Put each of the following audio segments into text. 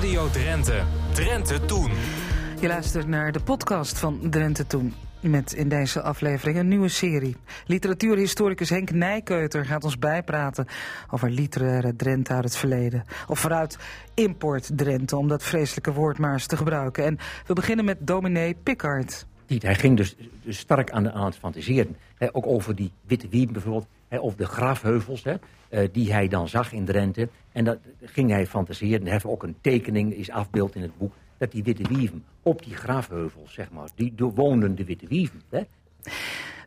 Radio Drenthe. Drenthe Toen. Je luistert naar de podcast van Drenthe Toen. Met in deze aflevering een nieuwe serie. Literatuurhistoricus Henk Nijkeuter gaat ons bijpraten over literaire Drenthe uit het verleden. Of vooruit import Drenthe, om dat vreselijke woord maar eens te gebruiken. En we beginnen met dominee Pickard. Hij ging dus, dus sterk aan, aan het fantaseren. ook over die witte wieven bijvoorbeeld. of de grafheuvels eh, die hij dan zag in Drenthe. En dat ging hij fantaseren. Hij heeft ook een tekening, is afbeeld in het boek dat die witte wieven op die graafheuvels, zeg maar, die wonen de witte wieven. Hè?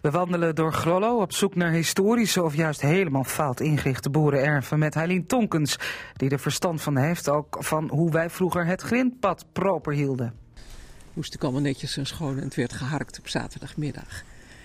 We wandelen door Grollo op zoek naar historische of juist helemaal fout ingerichte boerenerven met Heilien Tonkens, die er verstand van heeft ook van hoe wij vroeger het grindpad proper hielden. Moest ik allemaal netjes en schoon en het werd geharkt op zaterdagmiddag.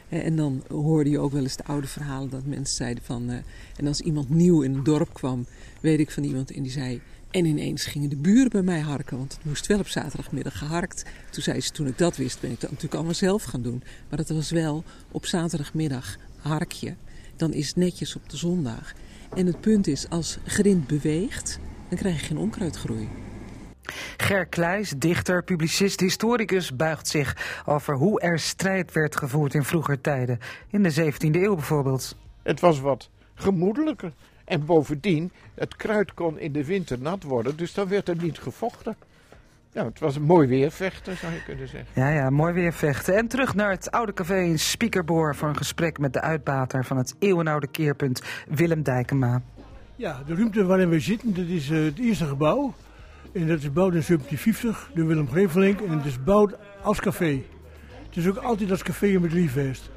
En dan hoorde je ook wel eens de oude verhalen dat mensen zeiden van... Uh, en als iemand nieuw in een dorp kwam, weet ik van iemand en die zei... En ineens gingen de buren bij mij harken, want het moest wel op zaterdagmiddag geharkt. Toen zei ze, toen ik dat wist, ben ik dat natuurlijk allemaal zelf gaan doen. Maar dat was wel op zaterdagmiddag harkje. Dan is het netjes op de zondag. En het punt is, als grind beweegt, dan krijg je geen onkruidgroei. Ger Kleijs, dichter, publicist, historicus, buigt zich over hoe er strijd werd gevoerd in vroeger tijden. In de 17e eeuw bijvoorbeeld. Het was wat gemoedelijker. En bovendien, het kruid kon in de winter nat worden, dus dan werd er niet gevochten. Nou, het was een mooi weervechten, zou je kunnen zeggen. Ja, ja, mooi weervechten. En terug naar het oude café in Spiekerboor voor een gesprek met de uitbater van het eeuwenoude keerpunt Willem Dijkema. Ja, de ruimte waarin we zitten, dat is uh, het eerste gebouw. En dat is gebouwd in 1750 door Willem Grevelink en het is gebouwd als café. Het is ook altijd als café met liefheest.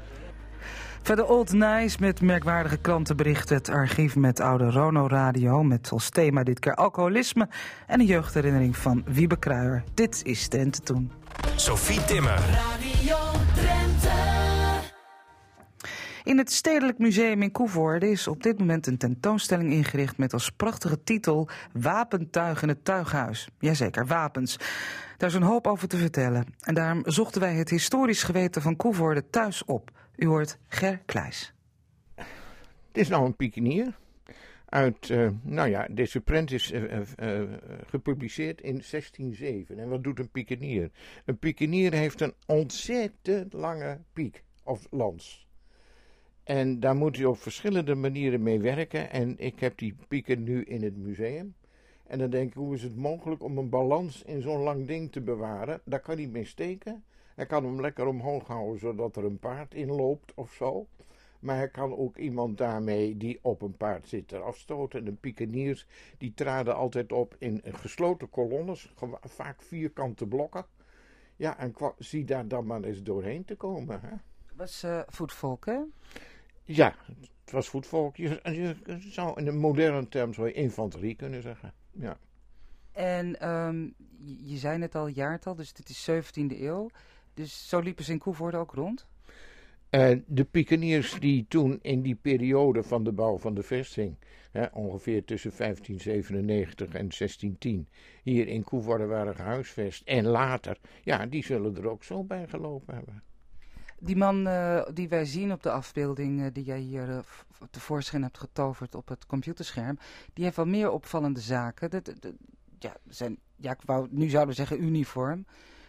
Verder Old Nice met merkwaardige krantenberichten. Het archief met oude Rono Radio. Met als thema dit keer alcoholisme. En een jeugdherinnering van Wiebe Kruijer. Dit is Drenthe Toen. Sophie Timmer. Radio In het Stedelijk Museum in Koevoorde is op dit moment een tentoonstelling ingericht met als prachtige titel Wapentuig in het tuighuis. Jazeker, wapens. Daar is een hoop over te vertellen. En daarom zochten wij het historisch geweten van Koevoorde thuis op. U hoort Ger Kleijs. Het is nou een pikenier. Uit, uh, nou ja, deze prent is uh, uh, gepubliceerd in 1607. En wat doet een pikenier? Een pikenier heeft een ontzettend lange piek of lans. En daar moet hij op verschillende manieren mee werken. En ik heb die pieken nu in het museum. En dan denk ik, hoe is het mogelijk om een balans in zo'n lang ding te bewaren? Daar kan hij mee steken. Hij kan hem lekker omhoog houden zodat er een paard in loopt of zo. Maar hij kan ook iemand daarmee die op een paard zit eraf stoten. De pikeniers die traden altijd op in gesloten kolonnes, vaak vierkante blokken. Ja, en zie daar dan maar eens doorheen te komen. Hè? was uh, voetvolk, hè? Ja, het was voetvolk. Je, je, zou in een moderne term zou je infanterie kunnen zeggen. Ja. En um, je, zei net al jaartal, dus dit is 17e eeuw. Dus zo liepen ze in Koevoorde ook rond? Uh, de pikeniers die toen in die periode van de bouw van de vesting, hè, ongeveer tussen 1597 en 1610, hier in Koevoorde waren gehuisvest en later, ja, die zullen er ook zo bij gelopen hebben. Die man uh, die wij zien op de afbeelding uh, die jij hier uh, tevoorschijn hebt getoverd op het computerscherm, die heeft wel meer opvallende zaken. De, ja, zijn, ja, ik wou, nu zouden we zeggen uniform.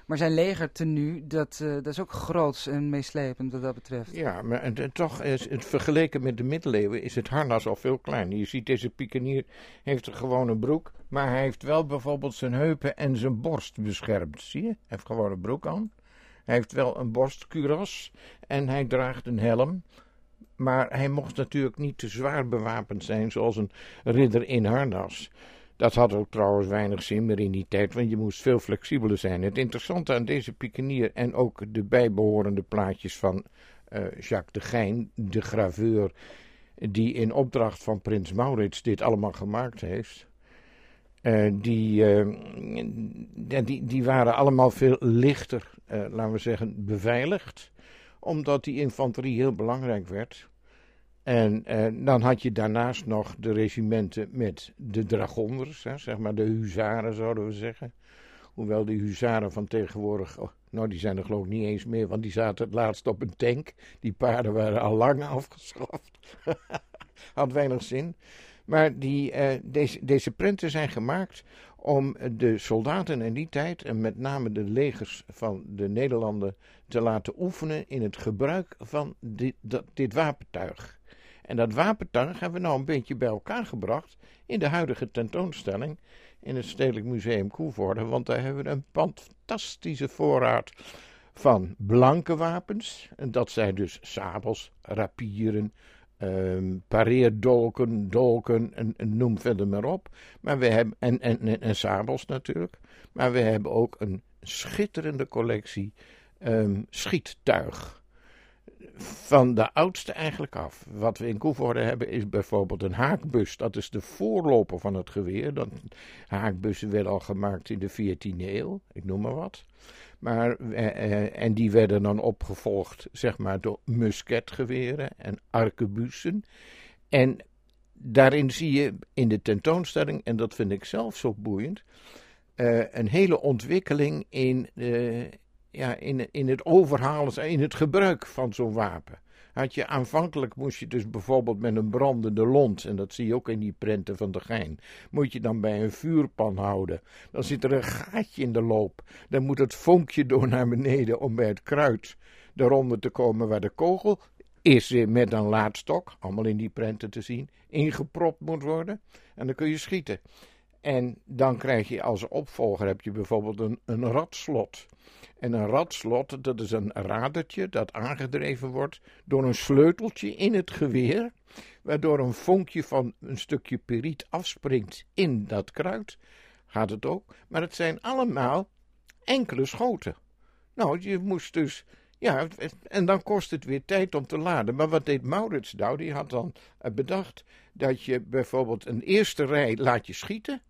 Maar zijn legertenu, dat, uh, dat is ook groots en meeslepend wat dat betreft. Ja, maar en, toch is het vergeleken met de middeleeuwen is het harnas al veel kleiner. Je ziet deze pikenier heeft een gewone broek, maar hij heeft wel bijvoorbeeld zijn heupen en zijn borst beschermd. Zie je? Hij heeft gewoon een broek aan. Hij heeft wel een borstkuras en hij draagt een helm. Maar hij mocht natuurlijk niet te zwaar bewapend zijn zoals een ridder in harnas. Dat had ook trouwens weinig zin meer in die tijd, want je moest veel flexibeler zijn. Het interessante aan deze pikenier en ook de bijbehorende plaatjes van uh, Jacques de Gein, de graveur, die in opdracht van prins Maurits dit allemaal gemaakt heeft. Uh, die, uh, die, die waren allemaal veel lichter, laten we zeggen, beveiligd. Omdat die infanterie heel belangrijk werd. En eh, dan had je daarnaast nog de regimenten met de dragonders, hè, zeg maar de huzaren zouden we zeggen. Hoewel die huzaren van tegenwoordig, oh, nou die zijn er geloof ik niet eens meer, want die zaten het laatst op een tank. Die paarden waren al lang afgeschaft. Had weinig zin. Maar die, eh, deze, deze prenten zijn gemaakt om de soldaten in die tijd, en met name de legers van de Nederlanden, te laten oefenen in het gebruik van dit, dit wapentuig. En dat wapentuig hebben we nou een beetje bij elkaar gebracht in de huidige tentoonstelling in het Stedelijk Museum Koevoorde, want daar hebben we een fantastische voorraad van blanke wapens. En dat zijn dus sabels, rapieren, um, pareerdolken, dolken, en, en, noem verder maar op. Maar we hebben, en, en, en, sabels natuurlijk. Maar we hebben ook een schitterende collectie um, schiettuig. Van de oudste eigenlijk af. Wat we in Koevoorde hebben is bijvoorbeeld een haakbus. Dat is de voorloper van het geweer. Dat, haakbussen werden al gemaakt in de 14e eeuw, ik noem maar wat. Maar, eh, eh, en die werden dan opgevolgd, zeg maar, door musketgeweren en arkebussen. En daarin zie je in de tentoonstelling, en dat vind ik zelf zo boeiend, uh, een hele ontwikkeling in, uh, ja, in, in het overhalen, in het gebruik van zo'n wapen had je aanvankelijk moest je dus bijvoorbeeld met een brandende lont, en dat zie je ook in die prenten van de Gein, moet je dan bij een vuurpan houden. Dan zit er een gaatje in de loop. Dan moet het vonkje door naar beneden om bij het kruid eronder te komen waar de kogel is met een laadstok, allemaal in die prenten te zien, ingepropt moet worden. En dan kun je schieten. En dan krijg je als opvolger heb je bijvoorbeeld een, een radslot. En een radslot, dat is een radertje dat aangedreven wordt door een sleuteltje in het geweer, waardoor een vonkje van een stukje periet afspringt in dat kruid. Gaat het ook, maar het zijn allemaal enkele schoten. Nou, je moest dus ja, en dan kost het weer tijd om te laden. Maar wat deed Maurits nou? Die had dan bedacht dat je bijvoorbeeld een eerste rij laat je schieten.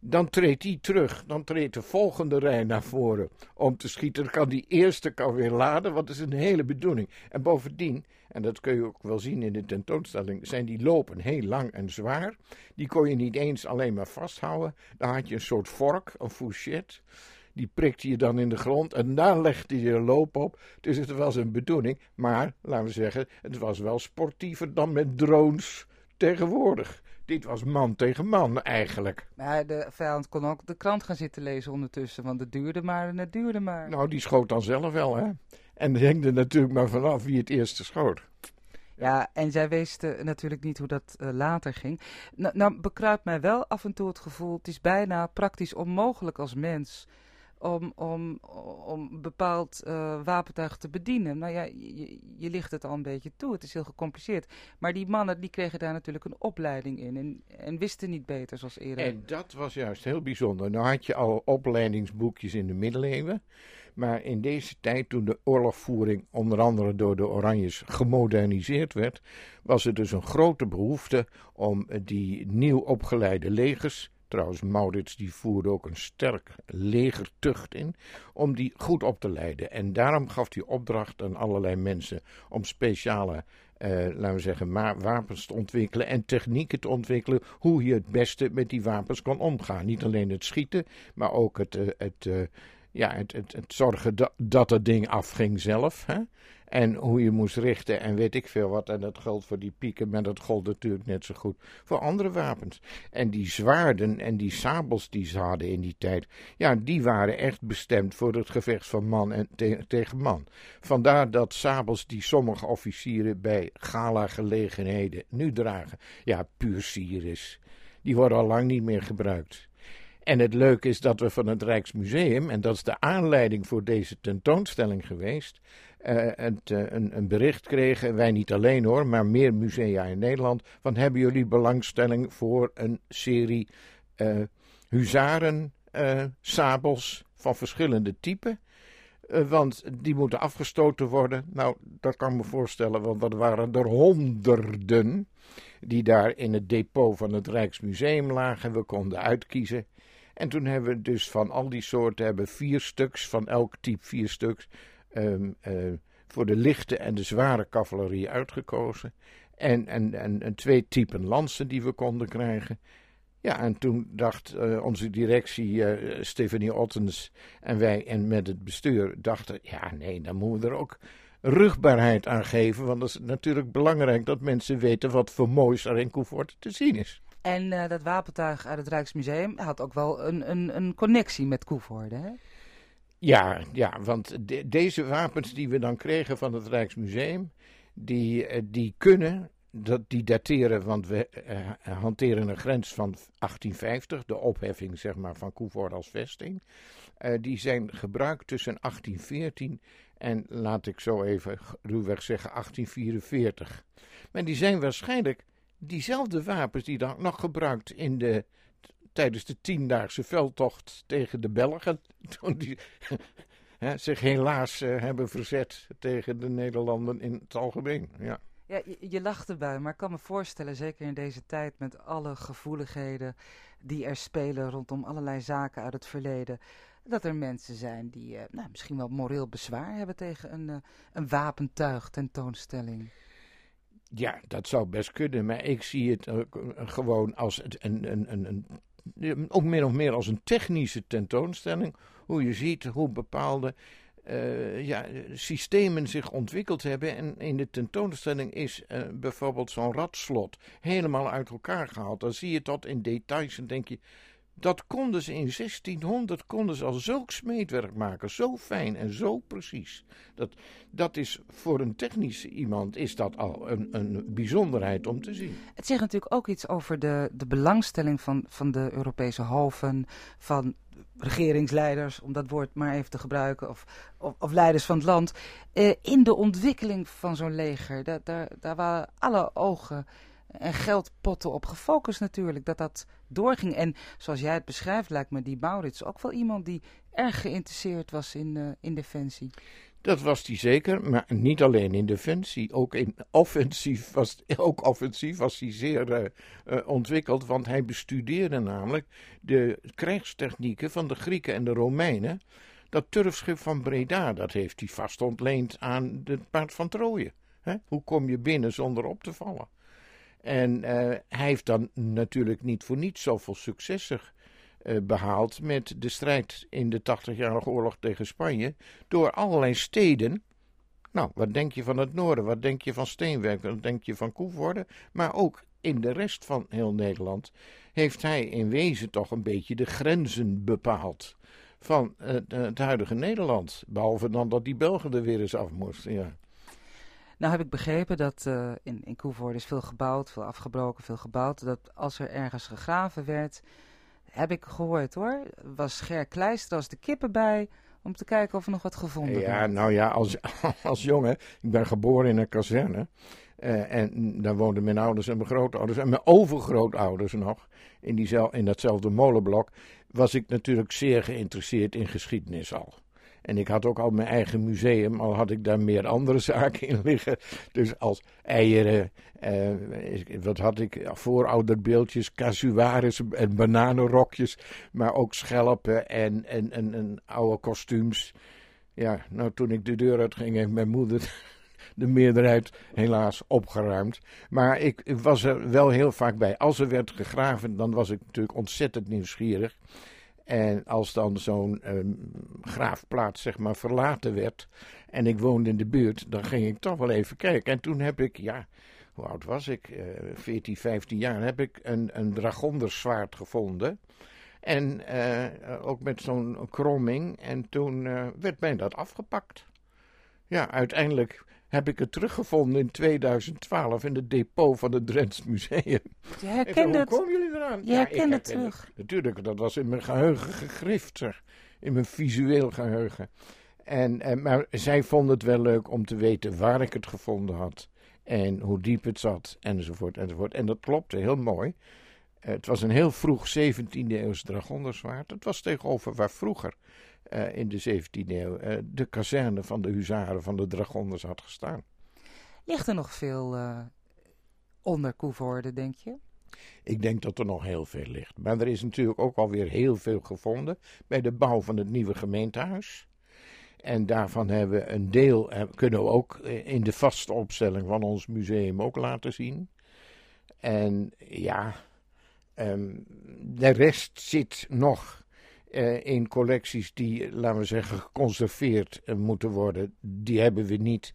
Dan treedt die terug. Dan treedt de volgende rij naar voren om te schieten. Dan kan die eerste kan weer laden, want dat is een hele bedoeling. En bovendien, en dat kun je ook wel zien in de tentoonstelling, zijn die lopen heel lang en zwaar. Die kon je niet eens alleen maar vasthouden. Dan had je een soort vork, een fourchette. Die prikte je dan in de grond en daar legde je de loop op. Dus het was een bedoeling. Maar, laten we zeggen, het was wel sportiever dan met drones tegenwoordig. Dit was man tegen man eigenlijk. Maar de vijand kon ook de krant gaan zitten lezen ondertussen, want het duurde maar en het duurde maar. Nou, die schoot dan zelf wel, hè? En er natuurlijk maar vanaf wie het eerste schoot. Ja, en zij wisten natuurlijk niet hoe dat uh, later ging. Nou, nou bekruipt mij wel af en toe het gevoel, het is bijna praktisch onmogelijk als mens om, om, om bepaald uh, wapentuig te bedienen. Nou ja, je, je ligt het al een beetje toe. Het is heel gecompliceerd. Maar die mannen die kregen daar natuurlijk een opleiding in en, en wisten niet beter zoals eerder. En dat was juist heel bijzonder. Nou had je al opleidingsboekjes in de middeleeuwen. Maar in deze tijd, toen de oorlogvoering onder andere door de Oranjes gemoderniseerd werd, was er dus een grote behoefte om die nieuw opgeleide legers Trouwens, Maurits die voerde ook een sterk legertucht in om die goed op te leiden. En daarom gaf hij opdracht aan allerlei mensen om speciale, eh, laten we zeggen, wapens te ontwikkelen en technieken te ontwikkelen hoe je het beste met die wapens kon omgaan. Niet alleen het schieten, maar ook het, uh, het, uh, ja, het, het, het zorgen dat, dat het ding afging zelf. Hè? En hoe je moest richten en weet ik veel wat. En dat geldt voor die pieken, maar dat gold natuurlijk net zo goed voor andere wapens. En die zwaarden en die sabels die ze hadden in die tijd, ja, die waren echt bestemd voor het gevecht van man en tegen man. Vandaar dat sabels die sommige officieren bij gala-gelegenheden nu dragen, ja, puur sier Die worden al lang niet meer gebruikt. En het leuke is dat we van het Rijksmuseum, en dat is de aanleiding voor deze tentoonstelling geweest, het, uh, een, een, bericht kregen, wij niet alleen hoor, maar meer musea in Nederland, van hebben jullie belangstelling voor een serie uh, huzaren sabels van verschillende typen? want die moeten afgestoten worden. Nou, dat kan me voorstellen, want er waren er honderden die daar in het depot van het Rijksmuseum lagen. We konden uitkiezen. En toen hebben we dus van al die soorten hebben vier stuks, van elk type vier stuks, um, uh, voor de lichte en de zware cavalerie uitgekozen. En, en, en, twee typen lansen die we konden krijgen. Ja, en toen dacht uh, onze directie, uh, Stephanie Ottens en wij en met het bestuur dachten, ja nee, dan moeten we er ook rugbaarheid aan geven. Want het is natuurlijk belangrijk dat mensen weten wat voor moois er in Koevoort te zien is. En dat wapentuig uit het Rijksmuseum had ook wel een, een, een connectie met Koevoorde, hè? Ja, ja want de, deze wapens die we dan kregen van het Rijksmuseum, die, uh, die kunnen, dat, die dateren, want we uh, hanteren een grens van 1850, de opheffing zeg maar, van Koevoorde als vesting. die zijn gebruikt tussen 1814 en, laat ik zo even ruwweg zeggen, 1844. Maar die zijn waarschijnlijk diezelfde wapens die dan nog gebruikt in de, tijdens de tiendaagse veldtocht tegen de Belgen. Toen die hè, zich helaas uh, hebben verzet tegen de Nederlanden in het algemeen. Ja. Ja, je, je lacht erbij, maar ik kan me voorstellen, zeker in deze tijd met alle gevoeligheden die er spelen rondom allerlei zaken uit het verleden, dat er mensen zijn die uh, nou, misschien wel moreel bezwaar hebben tegen een, uh, een wapentuig tentoonstelling. Ja, dat zou best kunnen, maar ik zie het uh, gewoon als een, een, een, een, ook meer of meer als een technische tentoonstelling. Hoe je ziet hoe bepaalde uh, ja, systemen zich ontwikkeld hebben. En in de tentoonstelling is uh, bijvoorbeeld zo'n radslot helemaal uit elkaar gehaald. Dan zie je dat in details en denk je, dat konden ze in 1600 konden ze al zulk smeedwerk maken. Zo fijn en zo precies. Dat, dat is voor een technisch iemand is dat al een, een bijzonderheid om te zien. Het zegt natuurlijk ook iets over de, de belangstelling van, van de Europese hoven, van regeringsleiders, om dat woord maar even te gebruiken, of, of, leiders van het land, eh, in de ontwikkeling van zo'n leger. Daar, daar waren alle ogen en geldpotten op gefocust natuurlijk, dat dat doorging. En zoals jij het beschrijft, lijkt me die Maurits ook wel iemand die erg geïnteresseerd was in, uh, in defensie. Dat was hij zeker, maar niet alleen in defensie. Ook in offensief was, ook offensief was hij zeer uh, uh, ontwikkeld, want hij bestudeerde namelijk de krijgstechnieken van de Grieken en de Romeinen. Dat turfschip van Breda, dat heeft hij vast ontleend aan het paard van Troje. Hoe kom je binnen zonder op te vallen? En uh, hij heeft dan natuurlijk niet voor niets zoveel successen uh, behaald met de strijd in de 80-jarige oorlog tegen Spanje. Door allerlei steden. Nou, wat denk je van het noorden? Wat denk je van Steenwerk? Wat denk je van Koevoorde? Maar ook in de rest van heel Nederland heeft hij in wezen toch een beetje de grenzen bepaald van uh, het huidige Nederland. Behalve dan dat die Belgen er weer eens af moesten. Ja. Nou heb ik begrepen dat uh, in, in is veel gebouwd, veel afgebroken, veel gebouwd. Dat als er ergens gegraven werd, heb ik gehoord hoor, was Ger Kleister als de kippen bij om te kijken of er nog wat gevonden werd. Ja, nou ja, als, als jongen, ik ben geboren in een kazerne. Uh, en daar woonden mijn ouders en mijn grootouders en mijn overgrootouders nog in, die, in datzelfde molenblok. Was ik natuurlijk zeer geïnteresseerd in geschiedenis al. En ik had ook al mijn eigen museum, al had ik daar meer andere zaken in liggen. Dus als eieren, eh, wat had ik, voorouderbeeldjes, casuaris en bananenrokjes. Maar ook schelpen en, en, en, oude kostuums. Ja, nou toen ik de deur uitging heeft mijn moeder de meerderheid helaas opgeruimd. Maar ik was er wel heel vaak bij. Als er werd gegraven, dan was ik natuurlijk ontzettend nieuwsgierig. En als dan zo'n um, graafplaats zeg maar verlaten werd en ik woonde in de buurt, dan ging ik toch wel even kijken. En toen heb ik, ja, hoe oud was ik? Uh, 14, 15 jaar, heb ik een, een gevonden. En uh, ook met zo'n kromming. En toen uh, werd mij dat afgepakt. Ja, uiteindelijk heb ik het teruggevonden in 2012 in het depot van het Drents Museum. Je herkende het. Hoe komen jullie eraan? Je ja, herkende het terug. Het. Natuurlijk, dat was in mijn geheugen gegrift, zeg. In mijn visueel geheugen. En, en, maar zij vond het wel leuk om te weten waar ik het gevonden had. En hoe diep het zat, enzovoort, enzovoort. En dat klopte heel mooi. Het was een heel vroeg 17e eeuws dragonderzwaard. Het was tegenover waar vroeger uh, in de 17e eeuw uh, de kazerne van de huzaren van de dragonders had gestaan. Ligt er nog veel uh, onder Koevoorde, denk je? Ik denk dat er nog heel veel ligt. Maar er is natuurlijk ook alweer heel veel gevonden bij de bouw van het nieuwe gemeentehuis. En daarvan hebben we een deel, kunnen we ook in de vaste opstelling van ons museum ook laten zien. En ja, um, de rest zit nog eh, in collecties die, laten we zeggen, geconserveerd eh, moeten worden. Die hebben we niet.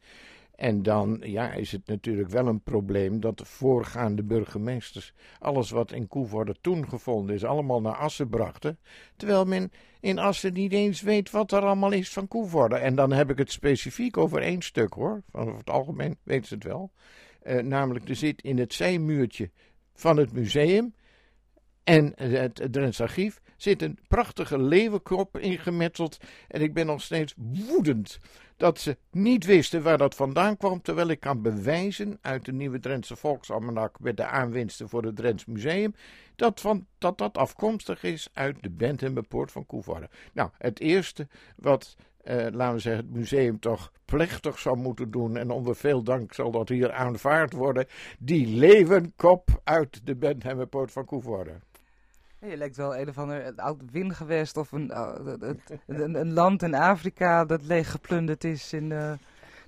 En dan ja, is het natuurlijk wel een probleem dat de voorgaande burgemeesters alles wat in Koevoorde toen gevonden is, allemaal naar Assen brachten. Terwijl men in Assen niet eens weet wat er allemaal is van Koevoorde. En dan heb ik het specifiek over één stuk hoor. Van over het algemeen weten ze het wel. Eh, namelijk, er zit in het zijmuurtje van het museum en het, Drents Archief zit een prachtige leeuwenkop ingemetseld. En ik ben nog steeds woedend dat ze niet wisten waar dat vandaan kwam. Terwijl ik kan bewijzen uit de nieuwe Drentse Volksalmanak met de aanwinsten voor het Drents Museum. Dat, van, dat dat afkomstig is uit de Bentheimerpoort van Koevoorde. Nou, het eerste wat eh, laten we zeggen, het museum toch plechtig zou moeten doen. En onder veel dank zal dat hier aanvaard worden. Die leeuwenkop uit de Bentheimerpoort van Koevoorde. Je lijkt wel een of ander oud wingewest of een, uh, een, een, land in Afrika dat leeggeplunderd is in uh,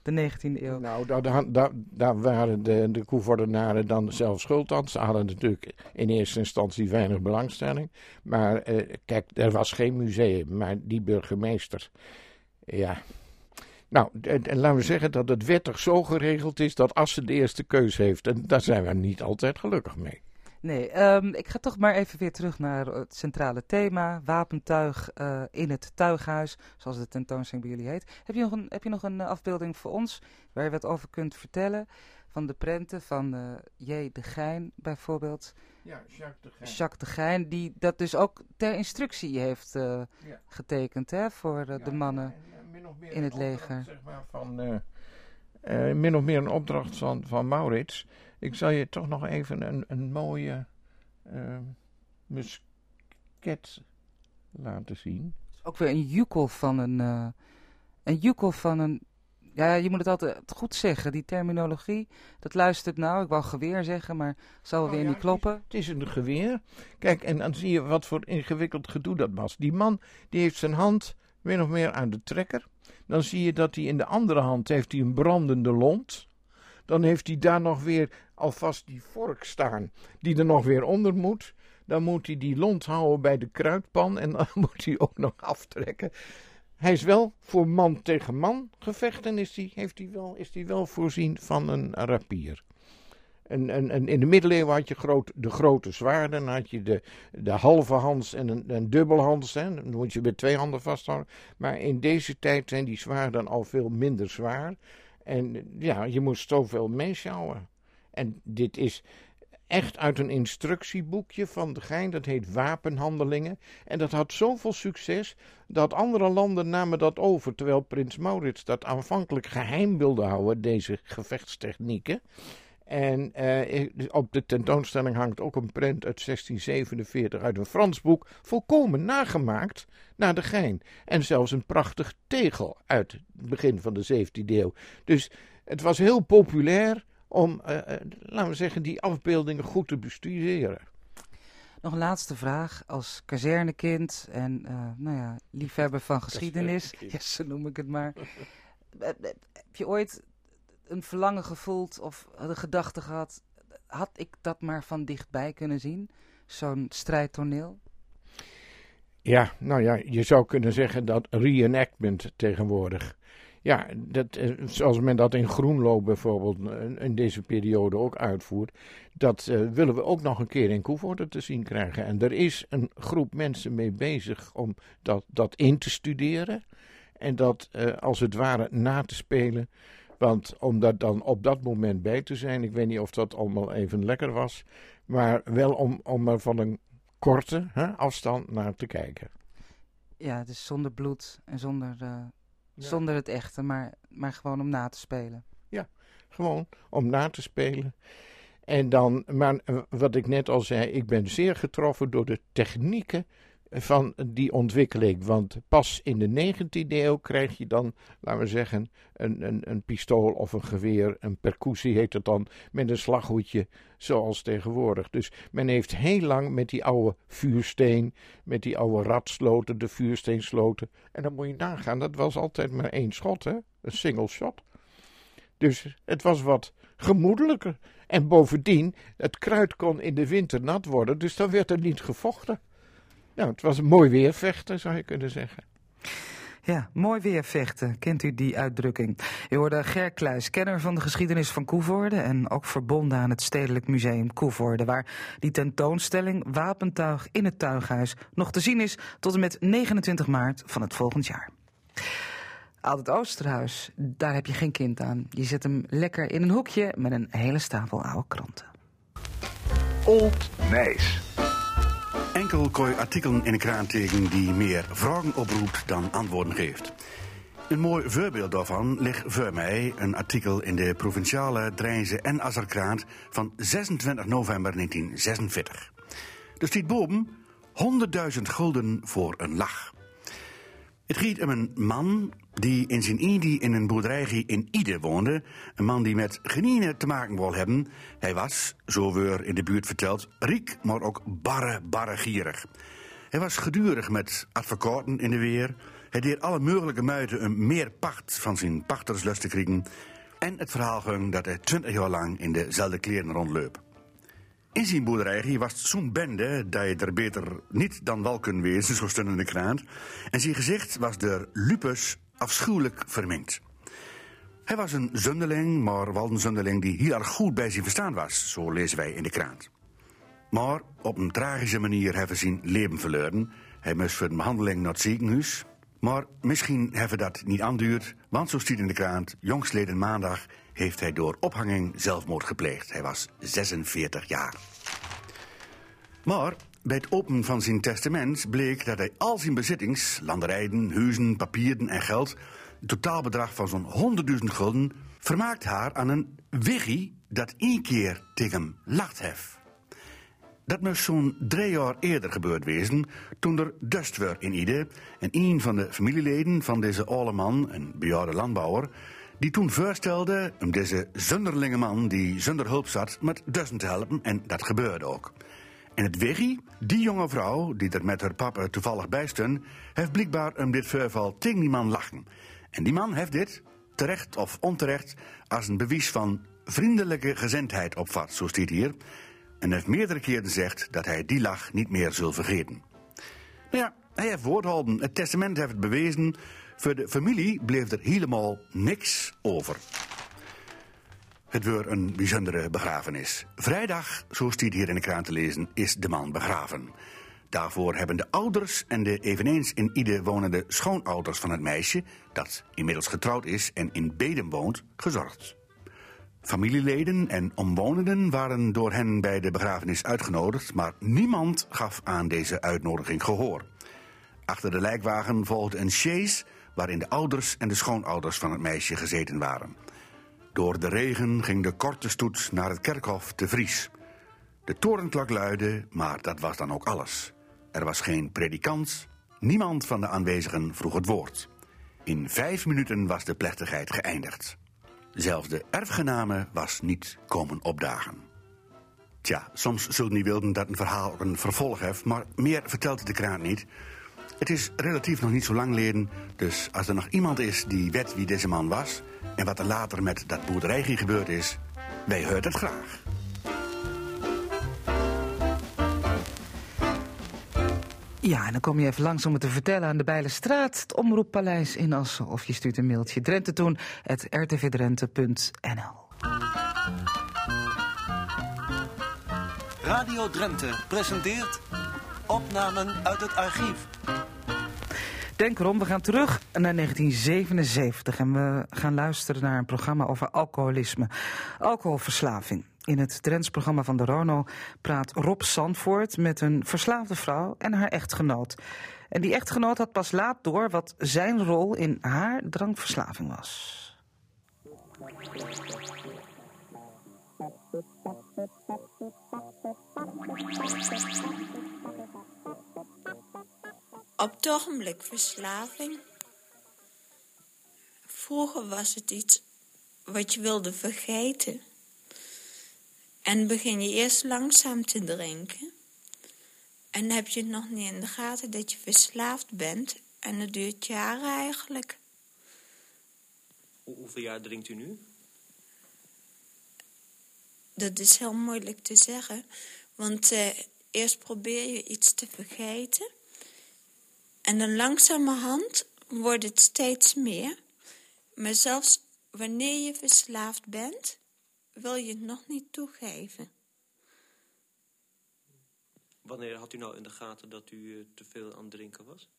de 19e eeuw. Nou, daar, daar, daar waren de, de Koevoordenaren dan zelf schuld aan. Ze hadden natuurlijk in eerste instantie weinig belangstelling. Maar uh, kijk, er was geen museum, maar die burgemeester, ja... Nou, en, laten we zeggen dat het wettig zo geregeld is dat Assen de eerste keus heeft. En daar zijn we niet altijd gelukkig mee. Nee, um, ik ga toch maar even weer terug naar het centrale thema. Wapentuig uh, in het tuighuis, zoals de tentoonstelling bij jullie heet. Heb je nog een, heb je nog een uh, afbeelding voor ons waar je wat over kunt vertellen? Van de prenten van uh, J. de Gein bijvoorbeeld. Ja, Jacques de Gein. Jacques de Gein, die dat dus ook ter instructie heeft ja. getekend hè, voor ja, de mannen en, in het leger. Zeg maar, van, min of meer een opdracht van, van Maurits. Ik zal je toch nog even een, een mooie uh, musket laten zien. Ook weer een jukkel van een. Uh, een jukkel van een. Ja, je moet het altijd goed zeggen. Die terminologie, dat luistert nou. Ik wou geweer zeggen, maar zal wel oh, weer ja, niet kloppen. Het is, het is, een geweer. Kijk, en dan zie je wat voor ingewikkeld gedoe dat was. Die man, die heeft zijn hand min of meer aan de trekker. Dan zie je dat hij in de andere hand heeft hij een brandende lont. Dan heeft hij daar nog weer alvast die vork staan, die er nog weer onder moet. Dan moet hij die lont houden bij de kruidpan en dan moet hij ook nog aftrekken. Hij is wel voor man tegen man gevechten, is hij, heeft hij wel, is hij wel voorzien van een rapier. En, en, in de middeleeuwen had je groot, de grote zwaarden. Dan had je de, de halve hands en een, een dubbelhans. Hè. Dan moet je met twee handen vasthouden. Maar in deze tijd zijn die zwaarden al veel minder zwaar. En ja, je moest zoveel meeschouwen. En dit is echt uit een instructieboekje van de Gein, dat heet Wapenhandelingen. En dat had zoveel succes dat andere landen namen dat over, terwijl prins Maurits dat aanvankelijk geheim wilde houden, deze gevechtstechnieken. En eh, op de tentoonstelling hangt ook een prent uit 1647 uit een Frans boek, volkomen nagemaakt naar de gein. En zelfs een prachtig tegel uit het begin van de 17e eeuw. Dus het was heel populair om, uh, laten we zeggen, die afbeeldingen goed te bestuderen. Nog een laatste vraag. Als kazernekind en uh, nou ja, liefhebber van geschiedenis, ja, zo noem ik het maar. Heb je ooit een verlangen gevoeld of de gedachte gehad, had ik dat maar van dichtbij kunnen zien? Zo'n strijdtoneel? Ja, nou ja, je zou kunnen zeggen dat reenactment tegenwoordig. Ja, dat, eh, zoals men dat in Groenlo bijvoorbeeld eh, in deze periode ook uitvoert, dat uh, willen we ook nog een keer in Koevoorde te zien krijgen. En er is een groep mensen mee bezig om dat, dat in te studeren en dat als het ware na te spelen. Want om dat dan op dat moment bij te zijn, ik weet niet of dat allemaal even lekker was, maar wel om, om er van een korte hè, afstand naar te kijken. Ja, dus zonder bloed en zonder, uh, ja. zonder het echte, maar, maar gewoon om na te spelen. Ja, gewoon om na te spelen. En dan, maar wat ik net al zei, ik ben zeer getroffen door de technieken van die ontwikkeling. Want pas in de 19e eeuw krijg je dan, laten we zeggen, een, een, een pistool of een geweer, een percussie heet het dan, met een slaghoedje, zoals tegenwoordig. Dus men heeft heel lang met die oude vuursteen, met die oude radsloten, de vuursteensloten. En dan moet je nagaan, dat was altijd maar één schot, hè? een single shot. Dus het was wat gemoedelijker. En bovendien, het kruid kon in de winter nat worden, dus dan werd er niet gevochten. Nou, het was mooi weervechten, zou je kunnen zeggen. Ja, mooi weer vechten. Kent u die uitdrukking? U hoorde Ger Kluis, kenner van de geschiedenis van Koevoorde... en ook verbonden aan het Stedelijk Museum Koevoorde... waar die tentoonstelling Wapentuig in het Tuighuis nog te zien is... tot en met 29 maart van het volgend jaar. Oud Oosterhuis, daar heb je geen kind aan. Je zet hem lekker in een hoekje met een hele stapel oude kranten. Old Nijs. Enkel kooi artikelen in de kraan tegen die meer vragen oproept dan antwoorden geeft. Een mooi voorbeeld daarvan ligt voor mij een artikel in de provinciale Drijnse en Azerkrant van 26 november 1946. Er staat boven 100.000 gulden voor een lach. Het gaat om een man die in zijn eendie in een boerderij in Ide woonde. Een man die met geniene te maken wil hebben. Hij was, zo weer in de buurt verteld, riek, maar ook barre, barre gierig. Hij was gedurig met advocaten in de weer. Hij deed alle mogelijke muiten om meer pacht van zijn pachterslust te krijgen. En het verhaal ging dat hij twintig jaar lang in dezelfde kleren rondloopt. In zijn boerderij was zo'n bende dat je er beter niet dan wel kunt wezen, zo stond in de krant. En zijn gezicht was door lupus afschuwelijk verminkt. Hij was een zundeling, maar wel een zundeling die heel erg goed bij zijn verstaan was, zo lezen wij in de krant. Maar op een tragische manier hebben zijn leven verloren. Hij moest voor de behandeling naar het ziekenhuis. Maar misschien hebben dat niet aanduurd, want zo stiet in de krant, jongstleden maandag heeft hij door ophanging zelfmoord gepleegd. Hij was 46 jaar. Maar bij het openen van zijn testament bleek dat hij al zijn bezittings, landerijen, huizen, papieren en geld, een totaalbedrag van zo'n 100.000 gulden, vermaakt haar aan een wiggie dat één keer tegen hem lacht heeft. Dat moest zo'n drie jaar eerder gebeurd wezen, toen er dust werd in Ide en een van de familieleden van deze oude man, een bejaarde landbouwer, die toen voorstelde om deze zunderlinge man die zonder hulp zat met dussen te helpen en dat gebeurde ook. En het wiggie, die jonge vrouw, die er met haar papa toevallig bij stond, heeft blijkbaar om dit voorval tegen die man lachen. En die man heeft dit, terecht of onterecht, als een bewijs van vriendelijke gezindheid opvat, zo staat hier. En heeft meerdere keren gezegd dat hij die lach niet meer zal vergeten. Nou ja, hij heeft woordhouden. Het testament heeft het bewezen. Voor de familie bleef er helemaal niks over. Het weer een bijzondere begrafenis. Vrijdag, zo stiet hier in de kraan te lezen, is de man begraven. Daarvoor hebben de ouders en de eveneens in Ide wonende schoonouders van het meisje, dat inmiddels getrouwd is en in Bedem woont, gezorgd. Familieleden en omwonenden waren door hen bij de begrafenis uitgenodigd, maar niemand gaf aan deze uitnodiging gehoor. Achter de lijkwagen volgde een chaise waarin de ouders en de schoonouders van het meisje gezeten waren. Door de regen ging de korte stoet naar het kerkhof te Vries. De torenklok luidde, maar dat was dan ook alles. Er was geen predikant, niemand van de aanwezigen vroeg het woord. In vijf minuten was de plechtigheid geëindigd. Zelfs de erfgename was niet komen opdagen. Tja, soms zullen die wilden dat een verhaal een vervolg heeft, maar meer vertelt de kraan niet. Het is relatief nog niet zo lang geleden, dus als er nog iemand is die weet wie deze man was en wat er later met dat boerderijgie gebeurd is, wij horen het graag. Ja, en dan kom je even langs om het te vertellen aan de Bijlenstraat, het Omroeppaleis in Assen. Of je stuurt een mailtje Drenthe toen, at rtvdrenthe.nl. Radio Drenthe presenteert opnamen uit het archief. Denk erom, we gaan terug naar 1977 en we gaan luisteren naar een programma over alcoholisme, alcoholverslaving. In het Drents programma van de Rono praat Rob Sandvoort met een verslaafde vrouw en haar echtgenoot. En die echtgenoot had pas laat door wat zijn rol in haar drankverslaving was. Op het ogenblik verslaving. Vroeger was het iets wat je wilde vergeten. En begin je eerst langzaam te drinken. En heb je het nog niet in de gaten dat je verslaafd bent. En het duurt jaren eigenlijk. Hoe- Hoeveel jaar drinkt u nu? Dat is heel moeilijk te zeggen. Want eh, eerst probeer je iets te vergeten. En dan langzamerhand wordt het steeds meer. Maar zelfs wanneer je verslaafd bent, wil je het nog niet toegeven. Wanneer had u nou in de gaten dat u eh, te veel aan het drinken was?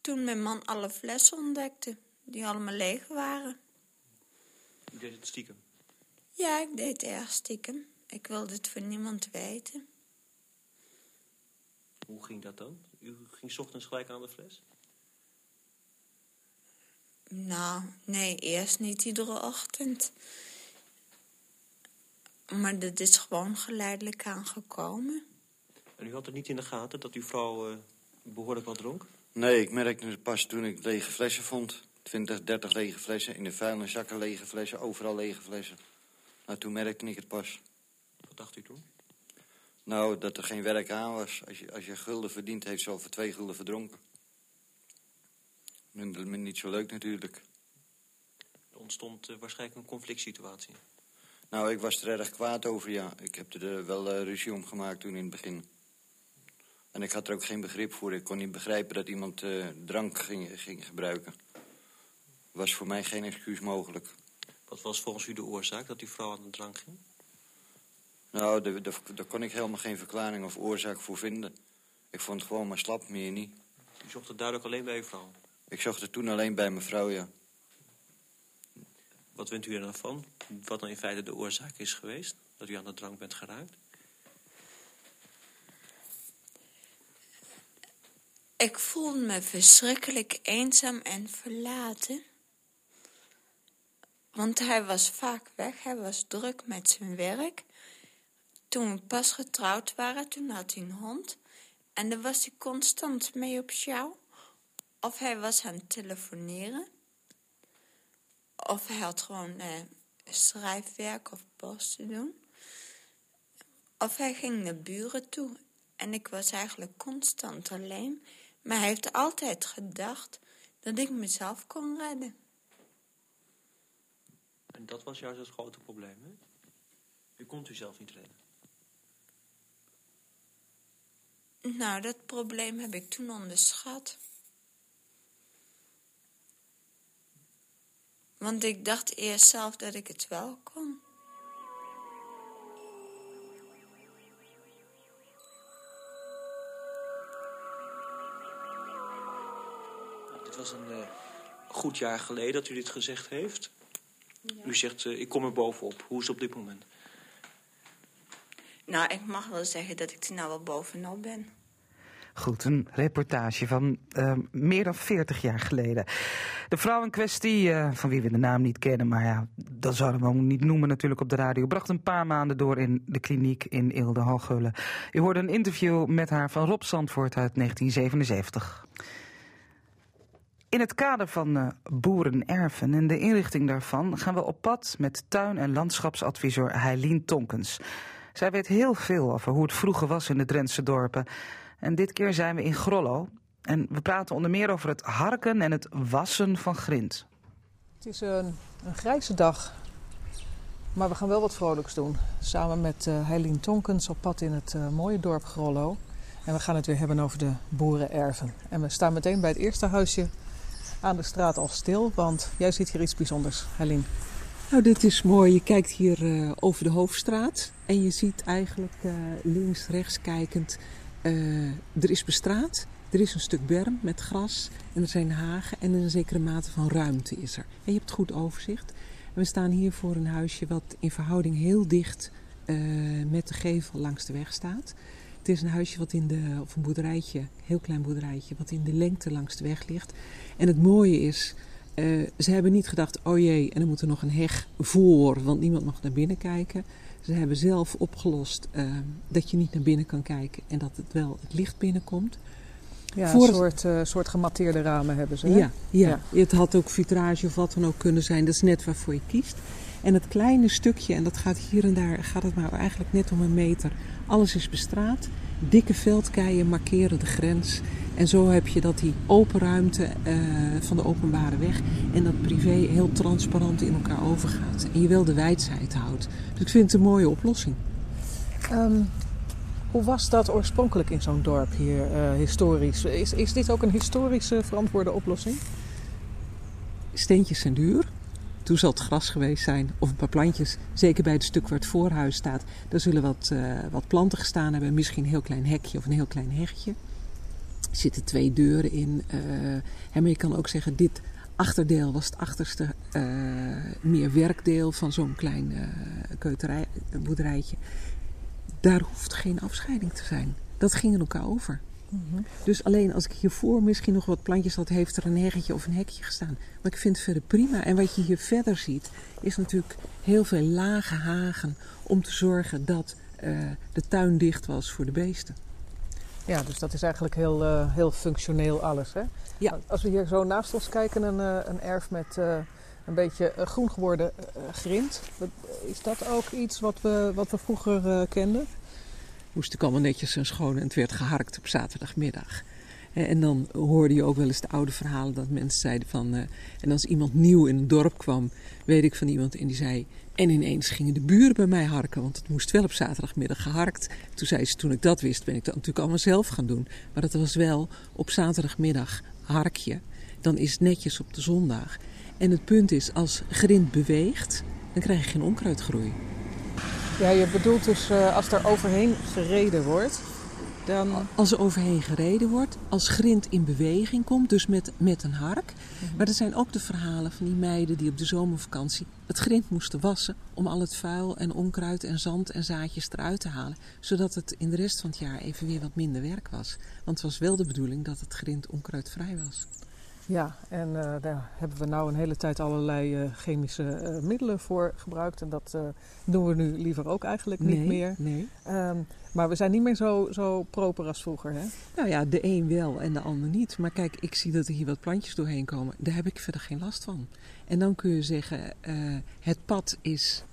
Toen mijn man alle flessen ontdekte, die allemaal leeg waren. U deed het stiekem. Ja, ik deed het erg stiekem. Ik wilde het voor niemand weten. Hoe ging dat dan? U ging 's ochtends gelijk aan de fles? Nou, nee, eerst niet iedere ochtend. Maar dat is gewoon geleidelijk aangekomen. En u had het niet in de gaten dat uw vrouw eh, behoorlijk wat dronk? Nee, ik merkte het pas toen ik lege flessen vond. 20, 30 lege flessen. In de vuilniszakken lege flessen. Overal lege flessen. Nou, toen merkte ik het pas. Wat dacht u toen? Nou, dat er geen werk aan was. Als je, als je gulden verdient, heeft ze al voor twee gulden verdronken. Minder, minder niet zo leuk natuurlijk. Er ontstond eh, waarschijnlijk een conflict situatie. Nou, ik was er erg kwaad over, ja. Ik heb er wel eh, ruzie om gemaakt toen in het begin. En ik had er ook geen begrip voor. Ik kon niet begrijpen dat iemand eh, drank ging, ging gebruiken. Was voor mij geen excuus mogelijk. Wat was volgens u de oorzaak dat uw vrouw aan de drank ging? Nou, daar- daar daar kon ik helemaal geen verklaring of oorzaak voor vinden. Ik vond het gewoon maar slap, meer niet. U zocht het duidelijk alleen bij uw vrouw. Ik zocht het toen alleen bij mijn vrouw, ja. Wat vindt u er dan van? Wat dan in feite de oorzaak is geweest? Dat u aan de drank bent geraakt? Ik voelde me verschrikkelijk eenzaam en verlaten. Want hij was vaak weg, hij was druk met zijn werk. Toen we pas getrouwd waren, toen had hij een hond. En daar was hij constant mee op sjouw. Of hij was aan het telefoneren. Of hij had gewoon eh, schrijfwerk of post te doen. Of hij ging naar buren toe. En ik was eigenlijk constant alleen. Maar hij heeft altijd gedacht dat ik mezelf kon redden. En dat was juist het grote probleem, hè? U kon u zelf niet redden. Nou, dat probleem heb ik toen onderschat. Want ik dacht eerst zelf dat ik het wel kon. Dit was een eh, goed jaar geleden dat u dit gezegd heeft. U zegt, eh, ik kom er bovenop. Hoe is het op dit moment? Nou, ik mag wel zeggen dat ik er nou wel bovenop ben. Goed, een reportage van eh, meer dan 40 jaar geleden. De vrouw in kwestie, eh, van wie we de naam niet kennen, maar ja, dat zouden we niet noemen natuurlijk op de radio, bracht een paar maanden door in de kliniek in Eelde. U hoorde een interview met haar van Rob Zandvoort uit 1977. In het kader van eh, boerenerven en de inrichting daarvan gaan we op pad met tuin- en landschapsadviseur Heilien Tonkens. Zij weet heel veel over hoe het vroeger was in de Drentse dorpen. En dit keer zijn we in Grollo. En we praten onder meer over het harken en het wassen van grind. Het is een, een grijze dag, maar we gaan wel wat vrolijks doen. Samen met eh Heilien Tonkens op pad in het eh, mooie dorp Grollo. En we gaan het weer hebben over de boerenerven. En we staan meteen bij het eerste huisje aan de straat al stil, want jij ziet hier iets bijzonders, Heilien. Nou, dit is mooi. Je kijkt hier eh, over de hoofdstraat en je ziet eigenlijk eh, links, rechts kijkend, eh, er is bestraat. Er is een stuk berm met gras en er zijn hagen en een zekere mate van ruimte is er. En je hebt goed overzicht. We staan hier voor een huisje wat in verhouding heel dicht eh, met de gevel langs de weg staat. Het is een huisje wat in de, of een boerderijtje, heel klein boerderijtje, wat in de lengte langs de weg ligt. En het mooie is, eh, ze hebben niet gedacht, oh jee, en er moet er nog een heg voor, want niemand mag naar binnen kijken. Ze hebben zelf opgelost eh, dat je niet naar binnen kan kijken en dat het wel het licht binnenkomt. Ja, Voor een soort, eh, soort gematteerde ramen hebben ze. hè? Ja, ja, het had ook vitrage of wat dan ook kunnen zijn. Dat is net waarvoor je kiest. En het kleine stukje, en dat gaat hier en daar, gaat het maar eigenlijk net om een meter. Alles is bestraat. Dikke veldkeien markeren de grens. En zo heb je dat die open ruimte eh, van de openbare weg en dat privé heel transparant in elkaar overgaat. En je wel de wijdheid houdt. Dus ik vind het een mooie oplossing. Ehm, hoe was dat oorspronkelijk in zo'n dorp hier, uh, historisch? Is, is dit ook een historische verantwoorde oplossing? Steentjes zijn duur. Toen zal het gras geweest zijn of een paar plantjes. Zeker bij het stuk waar het voorhuis staat. Daar zullen wat, uh, wat planten gestaan hebben. Misschien een heel klein hekje of een heel klein hegje. Er zitten twee deuren in. Uh, maar je kan ook zeggen, dit achterdeel was het achterste uh, meer werkdeel van zo'n klein keuterij, boerderijtje. Daar hoeft geen afscheiding te zijn. Dat ging in elkaar over. Mm -hmm. Dus alleen als ik hiervoor misschien nog wat plantjes had, heeft er een heggetje of een hekje gestaan. Maar ik vind het verder prima. En wat je hier verder ziet, is natuurlijk heel veel lage hagen om te zorgen dat uh, de tuin dicht was voor de beesten. Ja, dus dat is eigenlijk heel, uh, heel functioneel alles. Hè? Ja. Als we hier zo naast ons kijken, een, uh, een erf met een beetje groen geworden grind. Is dat ook iets wat we, wat we vroeger kenden? Moest ik allemaal netjes en schoon en het werd geharkt op zaterdagmiddag. En dan hoorde je ook wel eens de oude verhalen dat mensen zeiden van... Uh, en als iemand nieuw in het dorp kwam, weet ik van iemand en die zei... En ineens gingen de buren bij mij harken, want het moest wel op zaterdagmiddag geharkt. Toen zei ze, toen ik dat wist, ben ik dat natuurlijk allemaal zelf gaan doen. Maar dat was wel op zaterdagmiddag harkje. Dan is het netjes op de zondag. En het punt is, als grind beweegt, dan krijg je geen onkruidgroei. Ja, je bedoelt dus uh, als er overheen gereden wordt, dan... Als er overheen gereden wordt, als grind in beweging komt, dus met, met een hark. Mm-hmm. Maar er zijn ook de verhalen van die meiden die op de zomervakantie het grind moesten wassen... om al het vuil en onkruid en zand en zaadjes eruit te halen. Zodat het in de rest van het jaar even weer wat minder werk was. Want het was wel de bedoeling dat het grind onkruidvrij was. Ja, en uh, daar hebben we nou een hele tijd allerlei uh, chemische uh, middelen voor gebruikt. En dat doen we nu liever ook eigenlijk niet meer. Nee. Um, maar we zijn niet meer zo, zo proper als vroeger, hè? Nou ja, de een wel en de ander niet. Maar kijk, ik zie dat er hier wat plantjes doorheen komen. Daar heb ik verder geen last van. En dan kun je zeggen, het pad is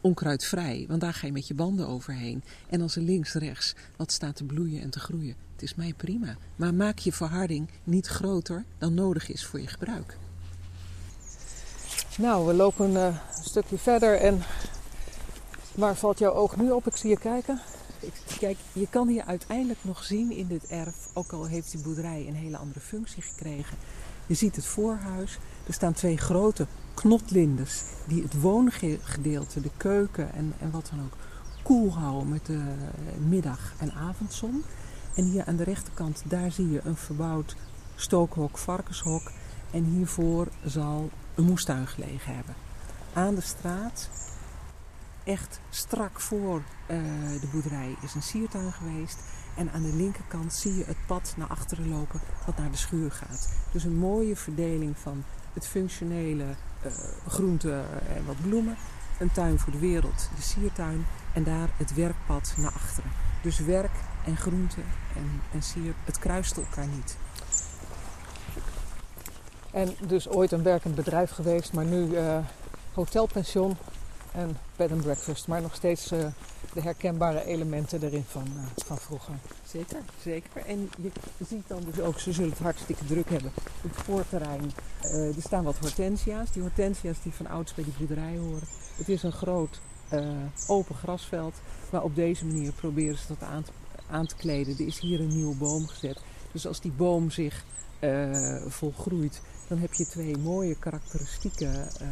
onkruidvrij. Want daar ga je met je banden overheen. En als er links, rechts wat staat te bloeien en te groeien, het is mij prima. Maar maak je verharding niet groter dan nodig is voor je gebruik. Nou, we lopen een uh, stukje verder en waar valt jouw oog nu op? Ik zie je kijken. Kijk, je kan hier uiteindelijk nog zien in dit erf, ook al heeft die boerderij een hele andere functie gekregen. Je ziet het voorhuis, er staan twee grote knotlinders die het woongedeelte, de keuken en, en wat dan ook, koel houden met de middag- en avondzon. En hier aan de rechterkant, daar zie je een verbouwd stookhok, varkenshok. En hiervoor zal een moestuin gelegen hebben. Aan de straat, echt strak voor uh, de boerderij, is een siertuin geweest. En aan de linkerkant zie je het pad naar achteren lopen, wat naar de schuur gaat. Dus een mooie verdeling van het functionele uh, groenten en wat bloemen. Een tuin voor de wereld, de siertuin. En daar het werkpad naar achteren. Dus werk en groente en, en sier, het kruist elkaar niet. En dus ooit een werkend bedrijf geweest, maar nu uh, hotelpension en bed and breakfast. Maar nog steeds uh, de herkenbare elementen erin van, van vroeger. Zeker, zeker. En je ziet dan dus ook, ze zullen het hartstikke druk hebben. Het voorterrein, er staan wat hortensia's. Die hortensia's die van ouds bij die boerderij horen. Het is een groot open grasveld. Maar op deze manier proberen ze dat aan te aan te kleden. Er is hier een nieuwe boom gezet. Dus als die boom zich uh, volgroeit, dan heb je twee mooie karakteristieke uh,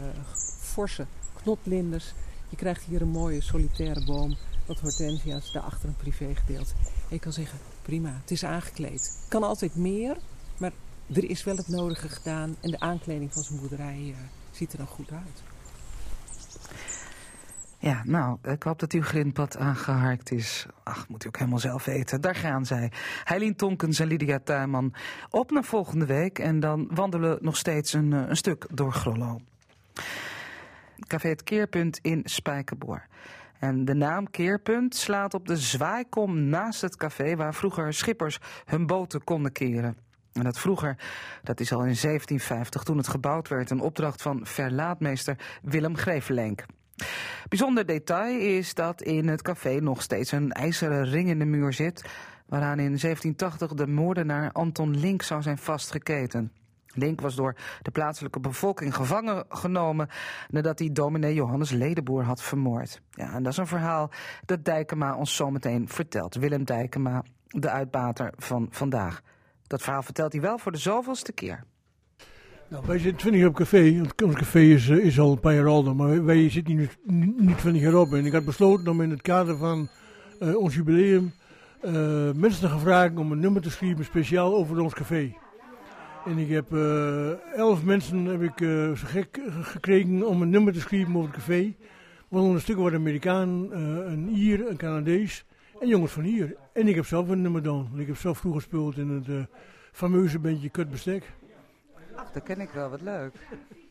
forse knotlinders. Je krijgt hier een mooie solitaire boom, wat hortensia's, daarachter een privégedeelte. En je kan zeggen, prima, het is aangekleed. Kan altijd meer, maar er is wel het nodige gedaan. En de aankleding van zijn boerderij uh, ziet er dan goed uit. Ja, nou, ik hoop dat uw grindpad aangeharkt is. Ach, moet u ook helemaal zelf weten. Daar gaan zij. Heilien Tonkens en Lydia Tuinman op naar volgende week. En dan wandelen we nog steeds een, een stuk door Grollo. Café Het Keerpunt in Spijkerboor. En de naam Keerpunt slaat op de zwaaikom naast het café... waar vroeger schippers hun boten konden keren. En dat vroeger, dat is al in 1750 toen het gebouwd werd... een opdracht van verlaatmeester Willem Grevelenk. Bijzonder detail is dat in het café nog steeds een ijzeren ring in de muur zit, waaraan in 1780 de moordenaar Anton Link zou zijn vastgeketen. Link was door de plaatselijke bevolking gevangen genomen nadat hij dominee Johannes Ledeboer had vermoord. Ja, en dat is een verhaal dat Dijkema ons zometeen vertelt. Willem Dijkema, de uitbater van vandaag. Dat verhaal vertelt hij wel voor de zoveelste keer. Nou, wij zitten 20 jaar op café. Ons café is, eh, is al een paar jaar ouder, maar wij, zitten niet, niet 20 jaar op. En ik had besloten om in het kader van uh, ons jubileum uh, mensen te gaan vragen om een nummer te schrijven speciaal over ons café. En ik heb uh, elf mensen heb ik, gek gekregen om een nummer te schrijven over het café. Waaronder een stuk wat Amerikaan, een Ier, een Canadees en jongens van hier. En ik heb zelf een nummer gedaan. Ik heb zelf vroeger gespeeld in het fameuze bandje Kut Bestek. Ach, dat ken ik wel, wat leuk.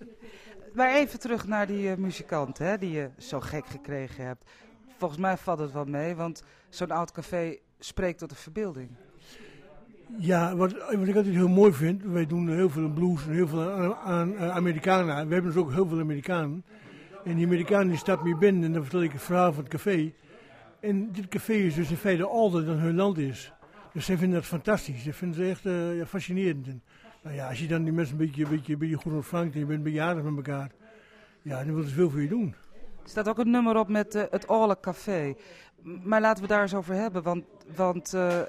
maar even terug naar die muzikant hè, die je zo gek gekregen hebt. Volgens mij valt het wel mee, want zo'n oud café spreekt tot de verbeelding. Ja, wat, wat ik altijd heel mooi vind, wij doen heel veel blues en heel veel aan, aan, aan Amerikanen. We hebben dus ook heel veel Amerikanen. En die Amerikanen die stappen hier binnen en dan vertel ik het verhaal van het café. En dit café is dus in feite ouder dan hun land is. Dus zij vinden dat fantastisch. Ze vinden het echt uh, ja, fascinerend. En, nou ja, als je dan die mensen een beetje, een beetje, een beetje goed ontvangt en je bent een beetje aardig met elkaar. Ja, dan willen ze veel voor je doen. Er staat ook een nummer op met uh, het Alle Café. Maar laten we daar eens over hebben, want... want uh,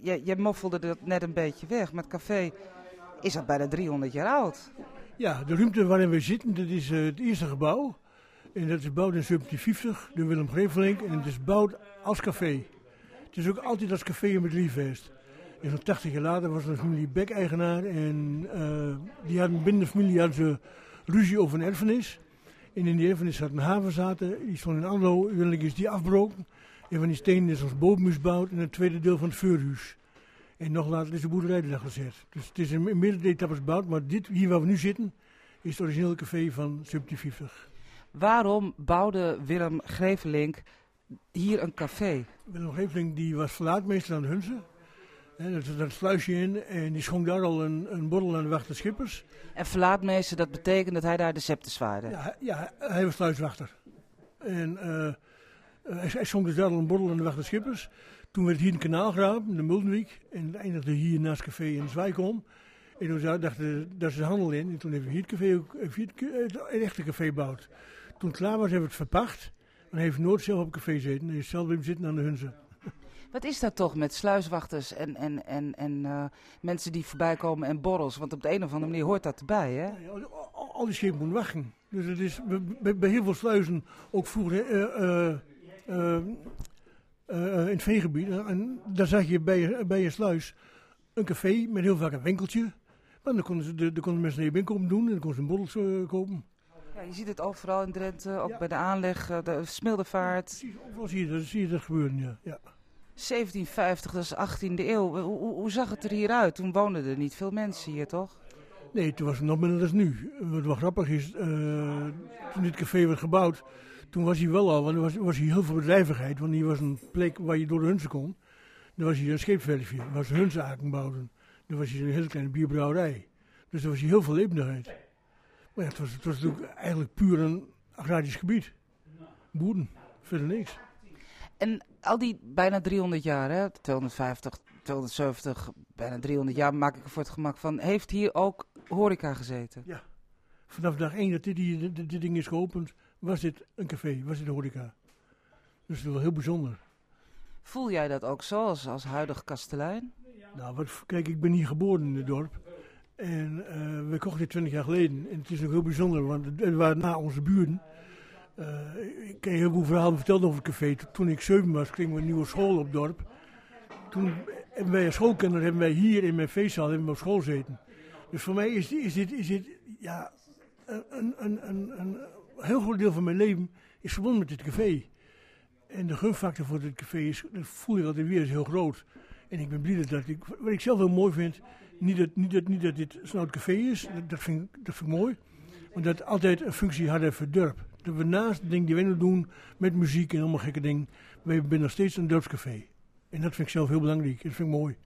je, je moffelde dat net een beetje weg. Maar het café is al bijna 300 jaar oud. Ja, de ruimte waarin we zitten, dat is uh, het eerste gebouw. En dat is gebouwd in 1750 door Willem Grevelink. En het is gebouwd als café. Het is ook altijd als café in het liefheest. En zo'n 80 jaar later was een familie Beck-eigenaar. En uh, die hadden binnen de familie hadden ze ruzie over een erfenis. En in die erfenis zat een havenzaten. Die stond in Anlo. Uiteindelijk is die afgebroken. Een van die stenen is als bovenhuis gebouwd en het tweede deel van het vuurhuis. En nog later is de boerderij er gezet. Dus het is in meerdere etappes gebouwd, maar dit, hier waar we nu zitten, is het originele café van 1750. Waarom bouwde Willem Grevelink hier een café? Willem Grevelink die was verlaatmeester aan de Hunze. En er zat een sluisje in en die schonk daar al een, een borrel aan de wachter schippers. En verlaatmeester, dat betekent dat hij daar de scepter zwaaide? Ja, ja, hij was sluiswachter. En... Uh, uh, hij, hij schonk dus daar al een borrel aan de wachter schippers. Toen werd hier een kanaal graven, in de Muldenwijk. En het eindigde hier naast het café in Zwijkom. En toen dachten daar is de handel in. En toen hebben we hier het, café ook, het, het echte café gebouwd. Toen het klaar was, hebben we het verpacht. En hij heeft nooit zelf op café zitten. Hij is zelf weer zitten aan de Hunze. Wat is dat toch met sluiswachters en, en, en, en uh, mensen die voorbij komen en borrels? Want op de een of andere manier hoort dat erbij, hè? Al, die schepen moeten wachten. Dus het is bij, bij heel veel sluizen, ook vroeger... Uh, uh, uh, uh, in het veegebied. En daar zag je bij, bij je sluis een café met heel vaak een winkeltje. Maar dan konden, ze, de, dan konden mensen naar je winkel doen en dan konden ze een borrels kopen. Ja, je ziet het overal in Drenthe, ook ja. bij de aanleg, de Smildevaart. Ja, overal zie je, dat, zie je dat gebeuren, ja. ja. 1750, dat is 18e eeuw. Hoe, zag het er hier uit? Toen woonden er niet veel mensen hier, toch? Nee, toen was het nog minder dan nu. Wat wel grappig is, toen dit café werd gebouwd, toen was hij wel al, want er was, was hier heel veel bedrijvigheid. Want hier was een plek waar je door de Hunze kon. Dan was hier een scheepswerfje, waar ze Hunze bouwden. Dan was hier een hele kleine bierbrouwerij. Dus er was hier heel veel levendigheid. Maar ja, het was, het was natuurlijk eigenlijk puur een agrarisch gebied. Boeren, verder niks. En al die bijna 300 jaar, hè, 250, 270, bijna 300 jaar maak ik er voor het gemak van. Heeft hier ook horeca gezeten? Ja. Vanaf dag 1 dat dit, dit, dit, dit ding is geopend, was dit een café, was dit horeca. Dus dat is wel heel bijzonder. Voel jij dat ook zo als, als huidig kastelein? Nou, wat, kijk, ik ben hier geboren in het dorp. En uh, we kochten dit 20 jaar geleden. En het is ook heel bijzonder, want het waren na onze buren. Uh, ik heb heel veel verhalen verteld over het café. Toen ik zeven was, kregen we een nieuwe school op het dorp. Toen hebben wij als schoolkinder hebben wij hier in mijn feestzaal hebben we op school gezeten. Dus voor mij is, is, dit, is dit ja, een, een, een, een heel groot deel van mijn leven is verbonden met dit café. En de gunfactor voor dit café is, dat voel je altijd weer, is heel groot. En ik ben blij dat ik, wat ik zelf heel mooi vind, niet dat, niet dat, niet dat dit zo'n oud café is, dat, dat, vind, dat vind ik mooi. Maar dat altijd een functie hadden voor dorp. Dat we naast de dingen die wij nu doen, met muziek en allemaal gekke dingen, wij zijn nog steeds een dorpscafé. En dat vind ik zelf heel belangrijk, dat vind ik mooi.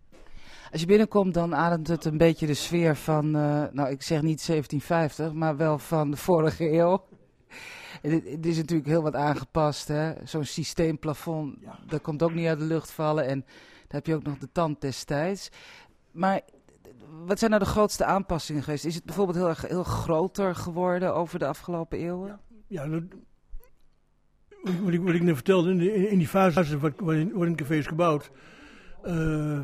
Als je binnenkomt, dan ademt het een beetje de sfeer van, uh, nou ik zeg niet 1750, maar wel van de vorige eeuw. Het is natuurlijk heel wat aangepast. Zo'n systeemplafond, ja. dat komt ook niet uit de lucht vallen. En dan heb je ook nog de tand destijds. Maar wat zijn nou de grootste aanpassingen geweest? Is het bijvoorbeeld heel erg heel groter geworden over de afgelopen eeuwen? Ja, wat, ik, wat ik net vertelde, in, in die fase waarin, waarin het café is gebouwd. Uh,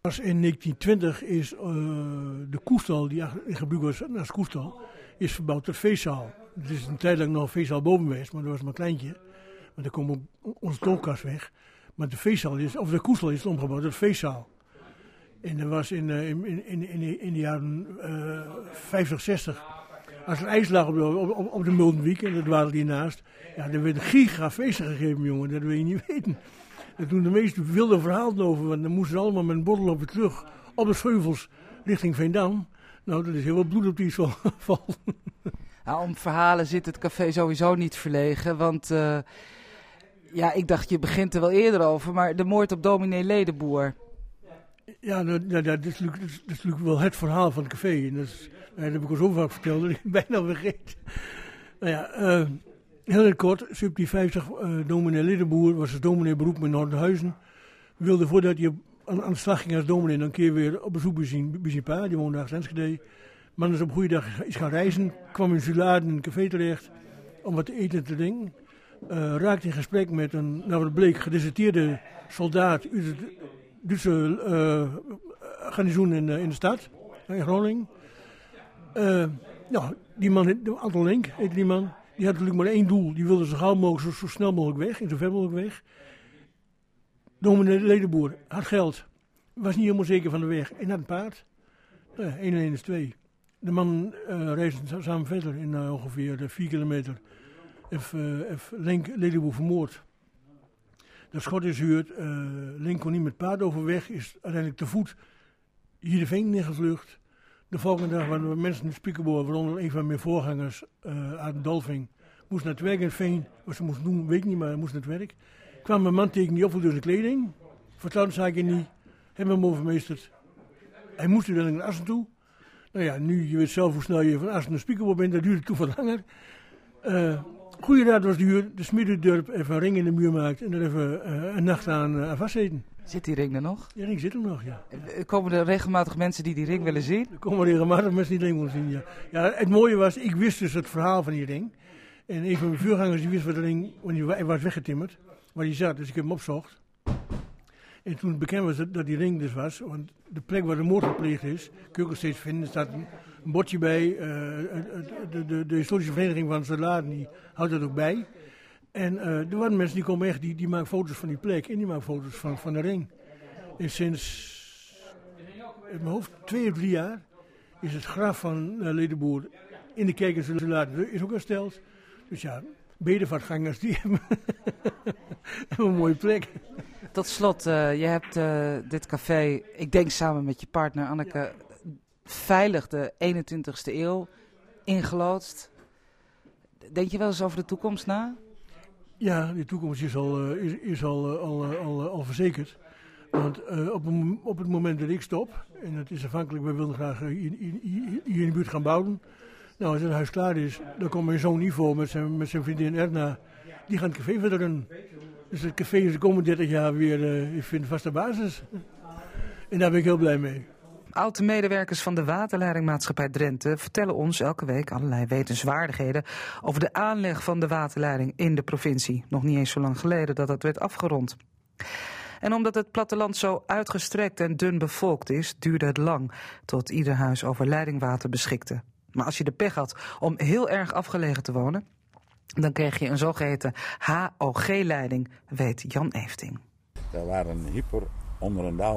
pas in 1920 is uh, de koestal, die in gebruik was als koestal, is verbouwd tot feestzaal. Het is een tijd lang nog een feestzaal boven geweest, maar dat was maar een kleintje. Want dan komt onze tolkast weg. Maar de feestzaal is, of de koestal is omgebouwd tot feestzaal. En dat was in, in, in, in, in de jaren uh, 50, 60. Als er ijs lag op de, op, op de Muldenwiek, en dat waren die naast. Ja, er werden gigafeesten gegeven, jongen. Dat wil je niet weten. En toen de meest wilde verhalen over, want dan moesten ze allemaal met een bottel op weer terug. Op de scheuvels richting Veendam. Nou, dat is heel wat bloed op die val. Nou, om verhalen zit het café sowieso niet verlegen, want... Uh, ja, ik dacht, je begint er wel eerder over, maar de moord op dominee Ledenboer. Ja, nou, dat, dat, is natuurlijk, dat, wel het verhaal van het café. En dat, heb ik al zo vaak verteld dat ik bijna vergeet. Nou ja, uh, heel kort, 1750, uh, dominee Ledenboer was het dominee beroep in Noordhuizen. Wilde voordat je aan, aan de slag ging als dominee, dan een keer weer op bezoek bij zijn, die woonde achter Enschede. Man is op een goede dag is gaan reizen, kwam in Zuladen in een café terecht om wat te eten en te drinken. Uh, raakte in gesprek met een, nou wat bleek, gedeserteerde soldaat uit het Duitse uh, garnizoen in, in de stad, in Groningen. Uh, die man, Anton Link die man, die had natuurlijk maar één doel. Die wilde zo gauw mogelijk, zo, snel mogelijk weg, en zo ver mogelijk weg. Dominee Ledenboer had geld, was niet helemaal zeker van de weg en had een paard. Nou, 1 en 1 is 2. De man uh, reisde samen verder in ongeveer 4 kilometer. Heeft, Lenk Ledenboer vermoord. Schot is huurd. Uh, Link kon niet met paard overweg. Is uiteindelijk te voet hier de veen neergevlucht. De volgende dag waren er mensen in de Spiekerboor, waaronder een van mijn voorgangers, uh, uit Dolving. Moest naar het werk in het veen. Wat ze moest doen, weet ik niet, maar moest naar het werk. kwam een man tegen die opvoedde zijn kleding. Vertrouwde zaken niet. Hebben hem overmeesterd. Hij moest er naar Assen toe. Nou ja, nu, je weet zelf hoe snel je van Assen naar Spiekerboor bent. Dat duurde toen wat langer. Uh, goede raad was duur. De Smiddendurp even een ring in de muur maakt. En er even uh, een nacht aan, uh, aan vastzeten. Zit die ring er nog? Die ring zit er nog, ja. Komen er regelmatig mensen die die ring willen zien? Er komen regelmatig mensen die die ring willen zien, ja. ja. Het mooie was, ik wist dus het verhaal van die ring. En een van mijn vuurgangers die wist wat de ring, want hij was weggetimmerd, waar die zat. Dus ik heb hem opgezocht. En toen bekend was dat, dat die ring dus was, want de plek waar de moord gepleegd is, kun je ook steeds vinden. Staat een bordje bij. Uh, de, de, de, historische vereniging van Soldaten die houdt dat ook bij. En uh, er waren mensen die komen echt, die, die maken foto's van die plek en die maken foto's van, van de ring. En sinds, in mijn hoofd, twee of drie jaar is het graf van uh, Ledenboer in de kerk in is ook hersteld. Dus ja, bedevaartgangers die hebben, hebben een mooie plek. Tot slot, uh, je hebt uh, dit café, ik denk samen met je partner Anneke. Veilig de 21ste eeuw ingeloodst. Denk je wel eens over de toekomst na? Ja, de toekomst is al, uh, is, is al, al, al, al, verzekerd. Want op, op, het moment dat ik stop, en het is afhankelijk, we willen graag hier, in de buurt gaan bouwen. Nou, als het huis klaar is, dan komt mijn zoon Ivo met zijn, met zijn vriendin Erna. Die gaan het café verder runnen. Dus het café is de komende 30 jaar weer, ik vind, vaste basis. En daar ben ik heel blij mee. Oud-medewerkers van de waterleidingmaatschappij Drenthe vertellen ons elke week allerlei wetenswaardigheden over de aanleg van de waterleiding in de provincie. Nog niet eens zo lang geleden dat dat werd afgerond. En omdat het platteland zo uitgestrekt en dun bevolkt is, duurde het lang tot ieder huis over leidingwater beschikte. Maar als je de pech had om heel erg afgelegen te wonen, dan kreeg je een zogeheten HOG-leiding, weet Jan Efting. Er waren een hyper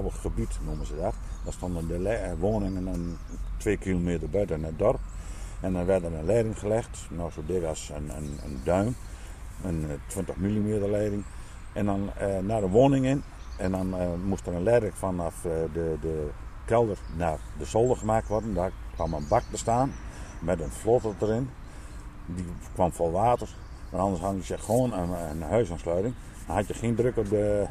gebied, noemen ze dat. Daar stonden de woningen een, twee kilometer buiten het dorp. En dan werd er een leiding gelegd, nou zo dik als een, een, een duim, een 20 mm leiding. En dan uh, naar de woning in. En dan moest er een leiding vanaf de, de kelder naar de zolder gemaakt worden. Daar kwam een bak te staan met een vlotter erin. Die kwam vol water. Maar anders had je gewoon een, een huisaansluiting. Dan had je geen druk op de,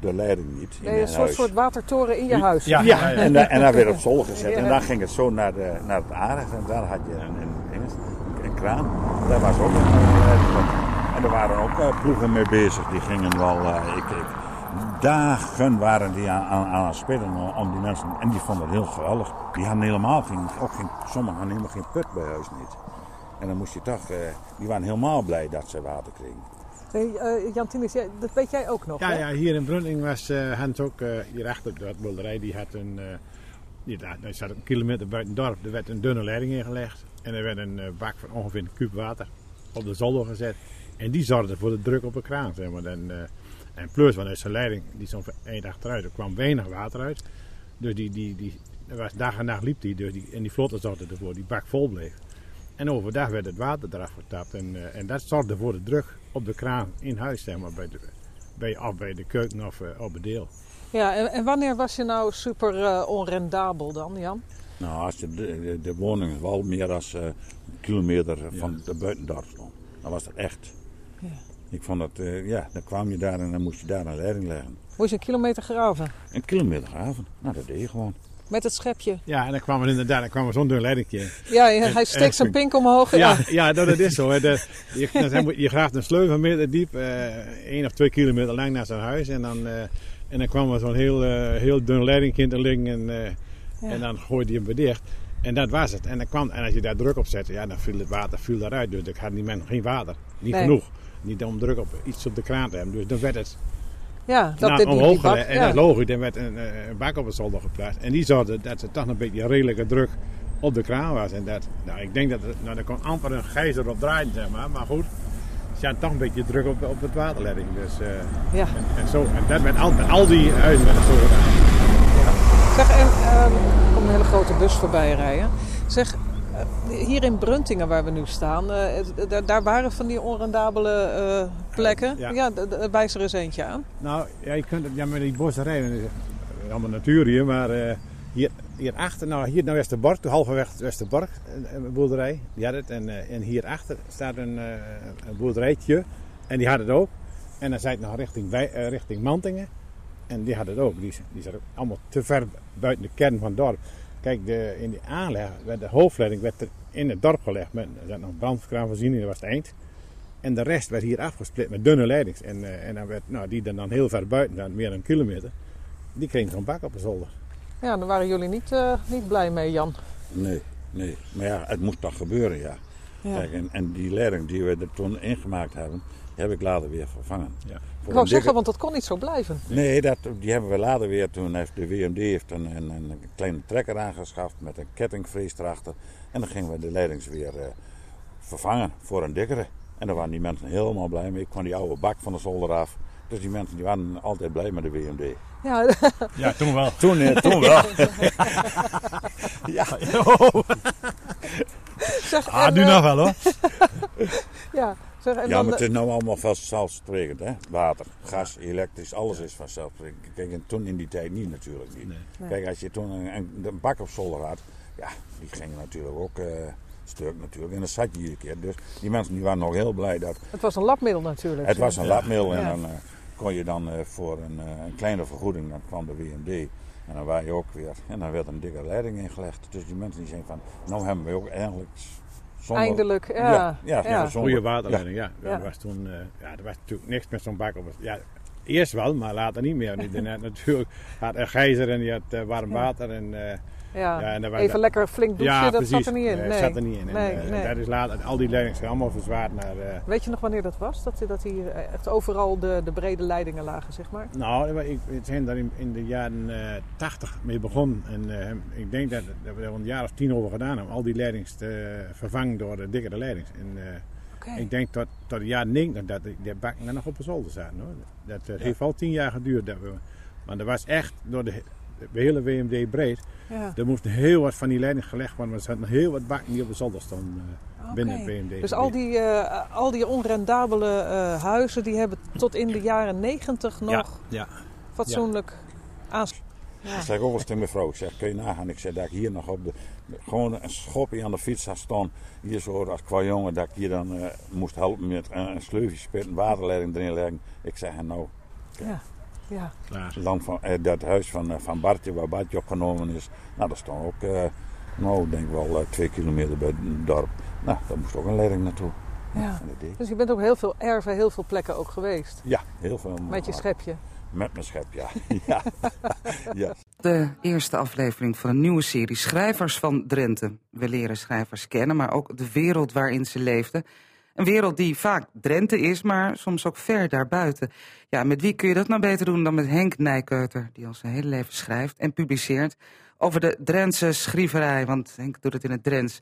de leiding niet. Nee, een soort, soort watertoren in je huis. Ja, ja, ja, ja. En, en daar werd op zolder gezet. En dan ging het zo naar, de, naar het aardig. En daar had je een, een, een, een kraan. Daar was ook een leiding. En er waren ook uh, ploegen mee bezig. Die gingen wel. Uh, ik, ik, dagen waren die aan, aan, aan het spelen om die mensen. En die vonden het heel geweldig. Die hadden helemaal geen, ook geen, sommigen hadden helemaal geen put bij huis niet. En dan moest je toch, uh, die waren helemaal blij dat ze water kregen. Uh, Jan Tinus, dat weet jij ook nog, ja, hè? Ja, hier in Brunning was uh, Hans ook, uh, hier achter dat boerderij, die had een, die, daar zat een kilometer buiten het dorp, er werd een dunne leiding ingelegd. En er werd een bak van ongeveer een kuub water op de zolder gezet. En die zorgde voor de druk op de kraan, zeg maar. En, en plus, vanuit zijn leiding, die stond één achteruit, er kwam weinig water uit. Dus die, die, die, was dag en nacht liep die, dus die, en die vlotte zorgde ervoor, die bak vol bleef. En overdag werd het water eraf getapt. En, uh, en dat zorgde voor de druk op de kraan in huis, zeg maar, bij de, bij, of bij de keuken of uh, op het deel. Ja, en, en, wanneer was je nou super uh, onrendabel dan, Jan? Nou, als je de, de, de woning wel meer dan een kilometer van de buitendorp stond, dan was dat echt. Ja. Ik vond dat, ja, dan kwam je daar en dan moest je daar een leiding leggen. Moest je een kilometer graven? Een kilometer graven, nou dat deed je gewoon. Met het schepje. Ja, en dan kwam er inderdaad dan kwam er zo'n dun leidingje. Ja, hij steekt zijn pink omhoog. Ja, ja, ja dat, dat is zo. Hè. Je, je graaft een sleutel meter diep, uh, één of twee kilometer lang naar zijn huis. En dan, uh, en dan kwam er zo'n heel, uh, heel dun leidingje te liggen en, ja. en dan gooide hij hem weer dicht. En dat was het. En, dan kwam, en als je daar druk op zette, ja, dan viel het water viel daaruit. Dus ik had niet men geen water. Niet nee. genoeg. Niet om druk op iets op de kraan te hebben. Dus dan werd het ja, dat die, omhoog die bak, En ja. dat logisch, er werd een, een, bak op het zolder geplaatst. En die zorgde dat er toch een beetje redelijke druk op de kraan was. En dat, nou, ik denk dat er, nou, er kon amper een gijzer op draaien, zeg maar. Maar goed, ze hadden toch een beetje druk op, op het waterleiding. Dus, uh, ja. en, en, zo, en dat met al, met al die huizen werd zo gedaan. Zeg, en er komt een hele grote bus voorbij rijden. Zeg, hier in Bruntingen waar we nu staan, uh, daar, waren van die onrendabele uh, plekken. Ja, ja wijs er eens eentje aan. Nou, ja, je kunt ja, met die bosserijen, allemaal natuur hier, maar hier, hierachter, nou hier naar Westerbork, halverwege Westerbork, een, boerderij, die had het. En, en hierachter staat een, een, boerderijtje, en die had het ook. En dan zei het nog richting, richting Mantingen, en die had het ook. Die, die allemaal te ver buiten de kern van het dorp. Kijk, de, in die aanleg, werd de hoofdleiding werd er in het dorp gelegd. Met, er zat nog brandkraanvoorziening, dat was het eind. En de rest werd hier afgesplit met dunne leidings. En, uh, en dan werd, nou, die dan, dan heel ver buiten, dan meer dan een kilometer, die kregen zo'n bak op de zolder. Ja, daar waren jullie niet, uh, niet blij mee, Jan. Nee, nee. Maar ja, het moest toch gebeuren, ja. ja. Kijk, en, en die leiding die we er toen ingemaakt hebben, die heb ik later weer vervangen. Ja. Ik wou zeggen, want dat kon niet zo blijven. Nee, dat, die hebben we later weer. Toen heeft de WMD heeft een, een, een kleine trekker aangeschaft met een kettingvrees erachter. En dan gingen we de leidings weer uh, vervangen voor een dikkere. En daar waren die mensen helemaal blij mee. Ik kwam die oude bak van de zolder af. Dus die mensen die waren altijd blij met de WMD. Ja, ja toen wel. Toen, uh, toen wel. ja. zeg, ah, en, nu uh, nog wel hoor. ja. Zeg, en ja, dan, maar het is nou allemaal vanzelfsprekend, hè? Water, gas, elektrisch, alles is vanzelfsprekend. Kijk, en toen in die tijd niet natuurlijk niet. Nee. Nee. Kijk, als je toen een, een, een, bak op zolder had, ja, die gingen natuurlijk ook uh, stuk natuurlijk. En dan zat je iedere keer. Dus die mensen die waren nog heel blij dat... Het was een labmiddel natuurlijk. Het was een ja. labmiddel en ja. dan uh, kon je dan uh, voor een, een, kleine vergoeding, dan kwam de WMD. En dan waren je ook weer, en dan werd een dikke leiding ingelegd. Dus die mensen die zeiden van, nou hebben we ook eigenlijk zonder, Eindelijk, ja. Ja, ja, ja. Goede waterleiding, ja. ja. Er was toen, uh, ja, er was natuurlijk niks met zo'n bak op. Ja, eerst wel, maar later niet meer. Natuurlijk had een gijzer en die had uh, warm water. En, uh, ja. ja en Even dat, lekker flink douchen, ja, dat precies. zat er niet in. Nee, nee, zat er niet in. Nee, en, nee. dat is later, al die leidingen zijn allemaal verzwaard naar... Weet je nog wanneer dat was? Dat, dat hier echt overal de, de brede leidingen lagen, zeg maar? Nou, ik, zijn daar in, in de jaren tachtig mee begonnen. En ik denk dat, dat we er een jaar of tien over gedaan hebben. Al die leidings te vervangen door de dikkere leidings. En, Okay. Ik denk tot, tot de jaren 90 dat de, bakken nog op de zolder zaten. Hoor. Dat uh, ja. heeft al tien jaar geduurd. Dat we, maar er was echt door de, de hele WMD breed. Ja. Er moest heel wat van die leiding gelegd worden. Maar er zaten nog heel wat bakken die op de zolder stonden uh, okay. binnen het WMD. Dus al die, uh, al die onrendabele uh, huizen die hebben tot in de jaren 90 nog ja. Ja. fatsoenlijk aansluiting. Ja. Ik zeg ook wel eens tegen mijn vrouw, ik zeg, kun je nagaan, ik zeg dat ik hier nog op de, gewoon een schopje aan de fiets had staan, hier zo als qua jongen, dat ik hier dan uh, moest helpen met uh, een sleufje spitten, waterleiding erin leggen. Ik zeg, nou, ja. Ja. Dan van, uh, dat huis van, van Bartje, waar Bartje opgenomen is, nou, dat stond ook, nou, denk ik wel twee kilometer bij het dorp. Nou, daar moest ook een leiding naartoe. Ja. Dus je bent op heel veel erven, heel veel plekken ook geweest? Ja, heel veel. Met je schepje? Met mijn schep, ja. ja. ja. De eerste aflevering van een nieuwe serie Schrijvers van Drenthe. We leren schrijvers kennen, maar ook de wereld waarin ze leefden. Een wereld die vaak Drenthe is, maar soms ook ver daarbuiten. Ja, met wie kun je dat nou beter doen dan met Henk Nijkeuter... die al zijn hele leven schrijft en publiceert over de Drentse schrieverij. Want Henk doet het in het Drents.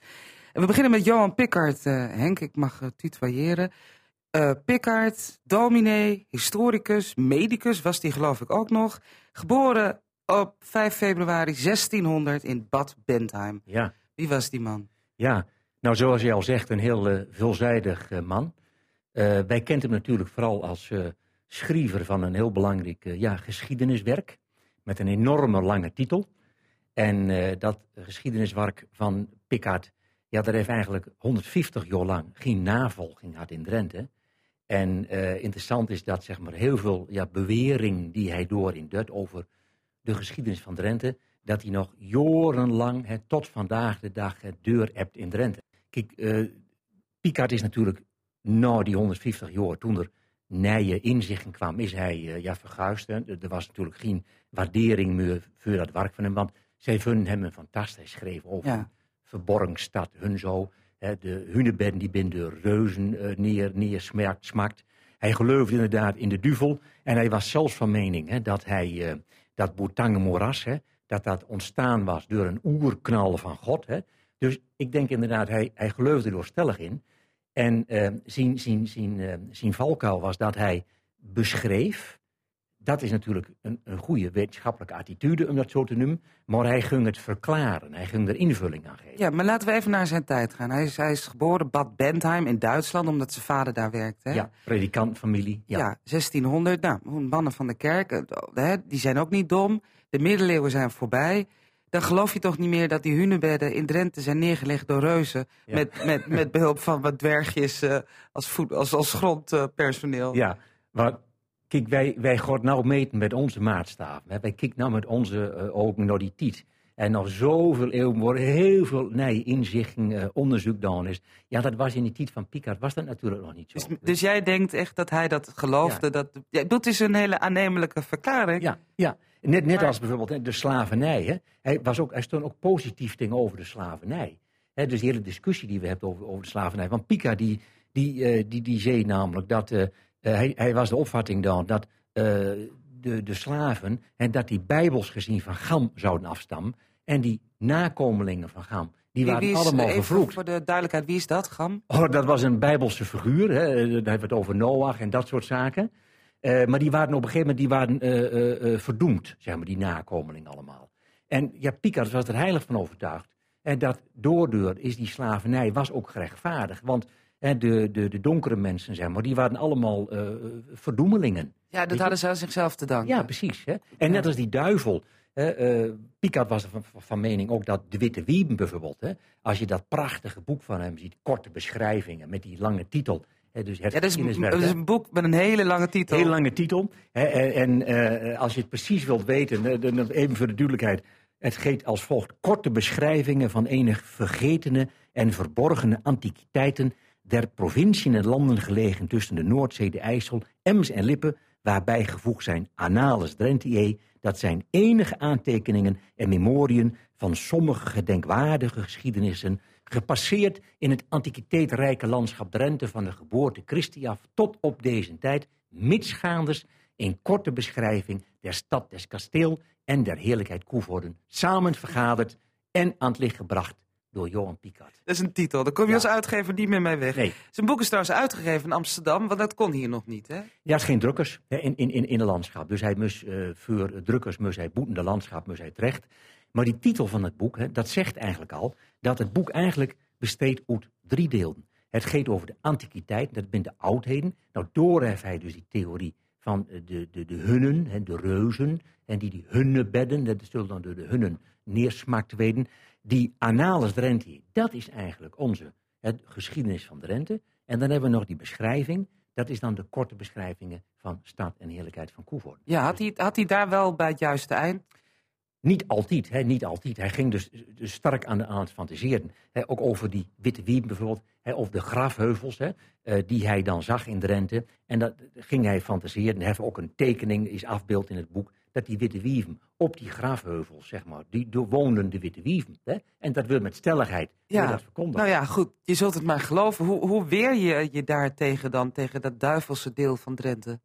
En we beginnen met Johan Pickard. Uh, Henk, ik mag uh, tutoyeren. Uh, Pickard, dominee, historicus, medicus was die geloof ik ook nog. Geboren op 5 februari 1600 in Bad Bentheim. Ja. Wie was die man? Ja, nou zoals je al zegt, een heel uh, veelzijdig uh, man. wij kent hem natuurlijk vooral als schrijver van een heel belangrijk ja, geschiedeniswerk. Met een enorme lange titel. En dat geschiedeniswerk van Pickard, ja, daar heeft eigenlijk 150 jaar lang geen navolging gehad in Drenthe. En interessant is dat zeg maar, heel veel ja, bewering die hij door in doet over de geschiedenis van Drenthe, dat hij nog jarenlang tot vandaag de dag deur hebt in Drenthe. Kijk, uh, Picard is natuurlijk na die 150 jaar, toen er nieuwe inzichten kwam, is hij uh, ja, verguisd. Er was natuurlijk geen waardering meer voor dat werk van hem, want zij vonden hem een fantastisch schreef over ja. verborgen stad, hun zo de hunebedden die binnen de reuzen uh, neer, neersmakt. Smakt. Hij geloofde inderdaad in de duvel. En hij was zelfs van mening dat hij, uh, dat Boetange-moeras, dat dat ontstaan was door een oerknal van God. Dus ik denk inderdaad, hij, hij geloofde er stellig in. En uh, zijn, zijn, zijn, zijn valkuil was dat hij beschreef dat is natuurlijk een, een goede wetenschappelijke attitude, om dat zo te noemen. Maar hij ging het verklaren, hij ging er invulling aan geven. Ja, maar laten we even naar zijn tijd gaan. Hij is, hij is geboren Bad Bentheim in Duitsland, omdat zijn vader daar werkte. Hè? Ja, predikantfamilie. Ja. ja, 1600. Nou, mannen van de kerk, eh, hè, die zijn ook niet dom. De middeleeuwen zijn voorbij. Dan geloof je toch niet meer dat die hunebedden in Drenthe zijn neergelegd door reuzen. Ja. Met, met, met behulp van wat dwergjes uh, als, voet, als, als grondpersoneel. Ja, maar Kijk, wij, wij gaan nou meten met onze maatstaven. Wij kijken nou met onze uh, ogen naar die tijd. En nog zoveel eeuwen worden heel veel nee, inzichten, uh, onderzoek gedaan is. Ja, dat was in die tijd van Picard, was dat natuurlijk nog niet zo. Dus, dus jij denkt echt dat hij dat geloofde? Ja. Dat, ja, dat is een hele aannemelijke verklaring. Ja, ja. Net, net als bijvoorbeeld de slavernij. Hè. Hij, was ook, hij stond ook positief over de slavernij. Dus de hele discussie die we hebben over, over de slavernij. Want Picard die, die, uh, die, die zei namelijk dat... Uh, hij, hij, was de opvatting dan dat uh, de, de slaven, en dat die bijbels gezien van Gam zouden afstammen. En die nakomelingen van Gam, die waren wie is, allemaal vervloekt. Voor de duidelijkheid, wie is dat, Gam? Oh, dat was een bijbelse figuur. Hè. Dan hebben we het over Noach en dat soort zaken. Uh, maar die waren op een gegeven moment die waren, uh, verdoemd, zeg maar, die nakomelingen allemaal. En ja, Picard was er heilig van overtuigd. En dat doordeur is die slavernij was ook gerechtvaardigd. Want de, de, de donkere mensen, zeg maar, die waren allemaal uh, verdoemelingen. Ja, dat hadden ze aan zichzelf te danken. Ja, precies. Hè? En net als die duivel. Hè, uh, Picard was van, van, mening ook dat De Witte Wieben bijvoorbeeld. Hè, als je dat prachtige boek van hem ziet, korte beschrijvingen met die lange titel. Dus het ja, dat, is, dat is een boek met een hele lange titel. Hele lange titel. En uh, als je het precies wilt weten, dan even voor de duidelijkheid. Het geeft als volgt korte beschrijvingen van enig vergetene en verborgene antiquiteiten der provinciën en landen gelegen tussen de Noordzee, de IJssel, Ems en Lippen, waarbij gevoegd zijn Annales Drentiae, dat zijn enige aantekeningen en memoriën van sommige gedenkwaardige geschiedenissen, gepasseerd in het antiquiteitrijke landschap Drenthe van de geboorte Christi af tot op deze tijd, mitsgaanders in korte beschrijving der stad des kasteel en der heerlijkheid Koevoorden, samen vergaderd en aan het licht gebracht door Johan Picard. Dat is een titel. Daar kom je ja. als uitgever niet meer mee weg. Nee. Zijn boek is trouwens uitgegeven in Amsterdam, want dat kon hier nog niet, hè? Ja, het is geen drukkers hè, in, in, in, in landschap. Dus hij moest uh, voor drukkers moest hij boetende landschap moest hij terecht. Maar die titel van het boek, hè, dat zegt eigenlijk al dat het boek eigenlijk besteedt uit drie delen. Het gaat over de antiquiteit, dat bent de oudheden. Nou, door heeft hij dus die theorie van de, de, de hunnen, hè, de reuzen, en die die hunnebedden, dat zullen dan door de hunnen neersmakt werden die Annales Drenthe, dat is eigenlijk onze het, geschiedenis van Drenthe. En dan hebben we nog die beschrijving. Dat is dan de korte beschrijvingen van stad en heerlijkheid van Koevoort. Ja, had hij, had hij daar wel bij het juiste eind? Niet altijd, hè, niet altijd. Hij ging dus, dus sterk aan, aan het fantaseren. Hè, ook over die witte wieven bijvoorbeeld, hè, of de grafheuvels, hè, eh, die hij dan zag in Drenthe. En dat ging hij fantaseren. Hij heeft ook een tekening, is afbeeld in het boek, dat die witte wieven op die grafheuvels, zeg maar, die daar woonden de witte wieven. Hè. En dat wil met stelligheid Ja, dat verkondigen. nou ja, goed. Je zult het maar geloven. Hoe, hoe weer je je daar tegen dan, tegen dat duivelse deel van Drenthe?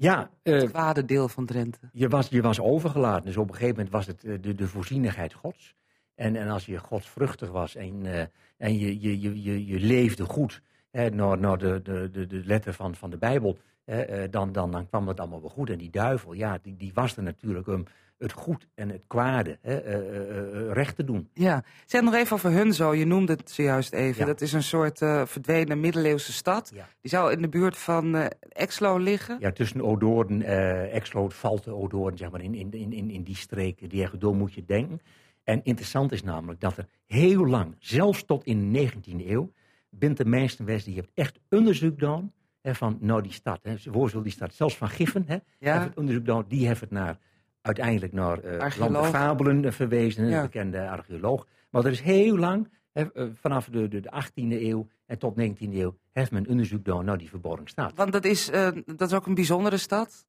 Ja, eh, Het kwade deel van Drenthe. je was, je was overgelaten. Dus op een gegeven moment was het eh, de, de voorzienigheid gods. En, en als je godsvruchtig was en, eh, en je, je, je, je, je leefde goed hè, naar, naar de, de, de, de letter van, van de Bijbel, hè, eh, dan, dan, dan kwam het allemaal wel goed. En die duivel, ja, die, die was er natuurlijk om het goed en het kwade hè, eh, eh, eh, recht te doen. Ja, zeg nog even over Hunzo. Je noemde het zojuist even. Ja. Dat is een soort verdwenen middeleeuwse stad. Ja. Die zou in de buurt van Exlo liggen. Ja, tussen Odoorn, Exlo, Valte, Odoorn, zeg maar, in, in, in, in, die streek, die ergens door moet je denken. En interessant is namelijk dat er heel lang, zelfs tot in de 19e eeuw, bent de meesten West, die heeft echt onderzoek gedaan hè, van nou die stad. Hè, waar die stad, zelfs van Giffen, hè, Ja. heeft het onderzoek gedaan, die heeft het naar, uiteindelijk naar. Land der Fabelen eh, verwezen, Ja. een bekende archeoloog. Maar er is heel lang, eh, vanaf de, de, de 18e eeuw en tot 19e eeuw, heeft men onderzoek gedaan naar die verborgen stad. Want dat is, dat is ook een bijzondere stad.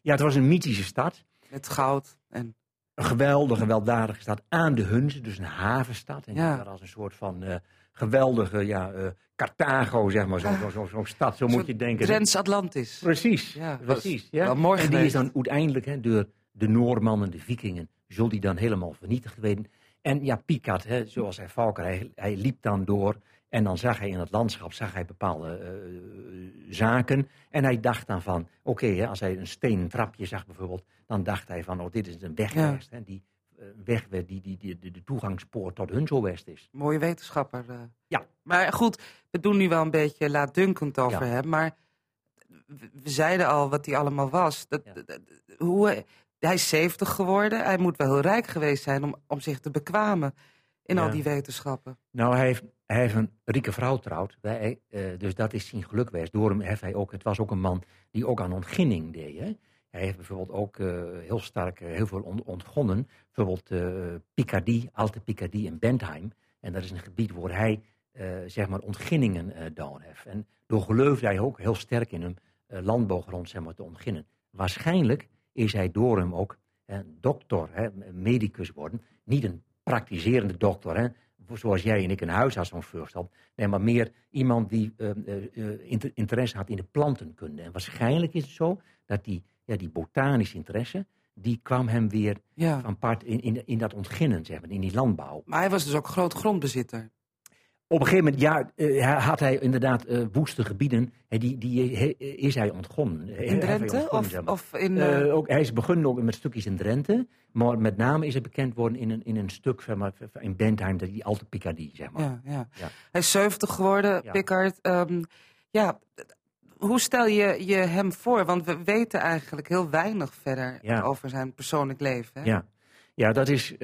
Ja, het was een mythische stad. Met goud en... Een geweldige, gewelddadige stad aan de Hunze, dus een havenstad. En Ja. ja. als een soort van geweldige ja, eh, Carthago, zeg maar, zo'n zo, zo, stad, zo moet je denken. Atlantis. Precies, Ja, precies. Ja. wel mooi en die is dan uiteindelijk hè, door de Noormannen, de Vikingen, zul die dan helemaal vernietigd worden. En ja, Picard, hè, zoals hij Valker, hij, hij liep dan door en dan zag hij in het landschap zag hij bepaalde eh, zaken. En hij dacht dan van, oké, hè, als hij een stenen trapje zag bijvoorbeeld, dan dacht hij van, oh, dit is een weg Ja. hè, die eh, weg die, die, die, de, toegangspoort tot Hunzo-West is. Mooie wetenschapper. eh. Ja. Maar goed, we doen nu wel een beetje laatdunkend over Ja. hem. Maar we, zeiden al wat hij allemaal was. Dat- hoe, hij is 70 geworden. Hij moet wel heel rijk geweest zijn om, om zich te bekwamen in al die wetenschappen. Nou, hij heeft, hij heeft een rieke vrouw trouwd. Wij, eh, dus dat is zijn geluk geweest. Door hem heeft hij ook, het was ook een man die ook aan ontginning deed. Hè? Hij heeft bijvoorbeeld ook eh, heel sterk eh, heel veel on- ontgonnen. Bijvoorbeeld Picardie, Alte Picardie in Bentheim. En dat is een gebied waar hij zeg maar ontginningen gedaan heeft. En door geloofde hij ook heel sterk in hem landbouwgrond zeg maar, te ontginnen. Waarschijnlijk is hij door hem ook dokter, hè, medicus worden. Niet een praktiserende dokter, hè, zoals jij en ik een huisarts ons voorstelt. Nee, maar meer iemand die eh, eh, eh, inter- interesse had in de plantenkunde. En waarschijnlijk is het zo dat die, ja, die botanische interesse, die kwam hem weer Ja. van part in, in, in dat ontginnen, zeg maar, in die landbouw. Maar hij was dus ook groot grondbezitter. Op een gegeven moment ja, eh, hij- had hij inderdaad eh, woeste gebieden. hè, die, die he- is hij ontgonnen. Hij Drenthe? ontgonnen, Of- zeg maar. of in, Eh, ook, hij is begonnen ook met stukjes in Drenthe. Maar met name is het bekend worden in een, in een stuk zeg maar, in Bentheim, die Alte Picardie, zeg maar. Ja, ja. Ja. Hij is 70 geworden, Ja. Pickard. Ehm, ja, hoe stel je je hem voor? Want we weten eigenlijk heel weinig verder Ja. over zijn persoonlijk leven. Hè? Ja, ja dat is,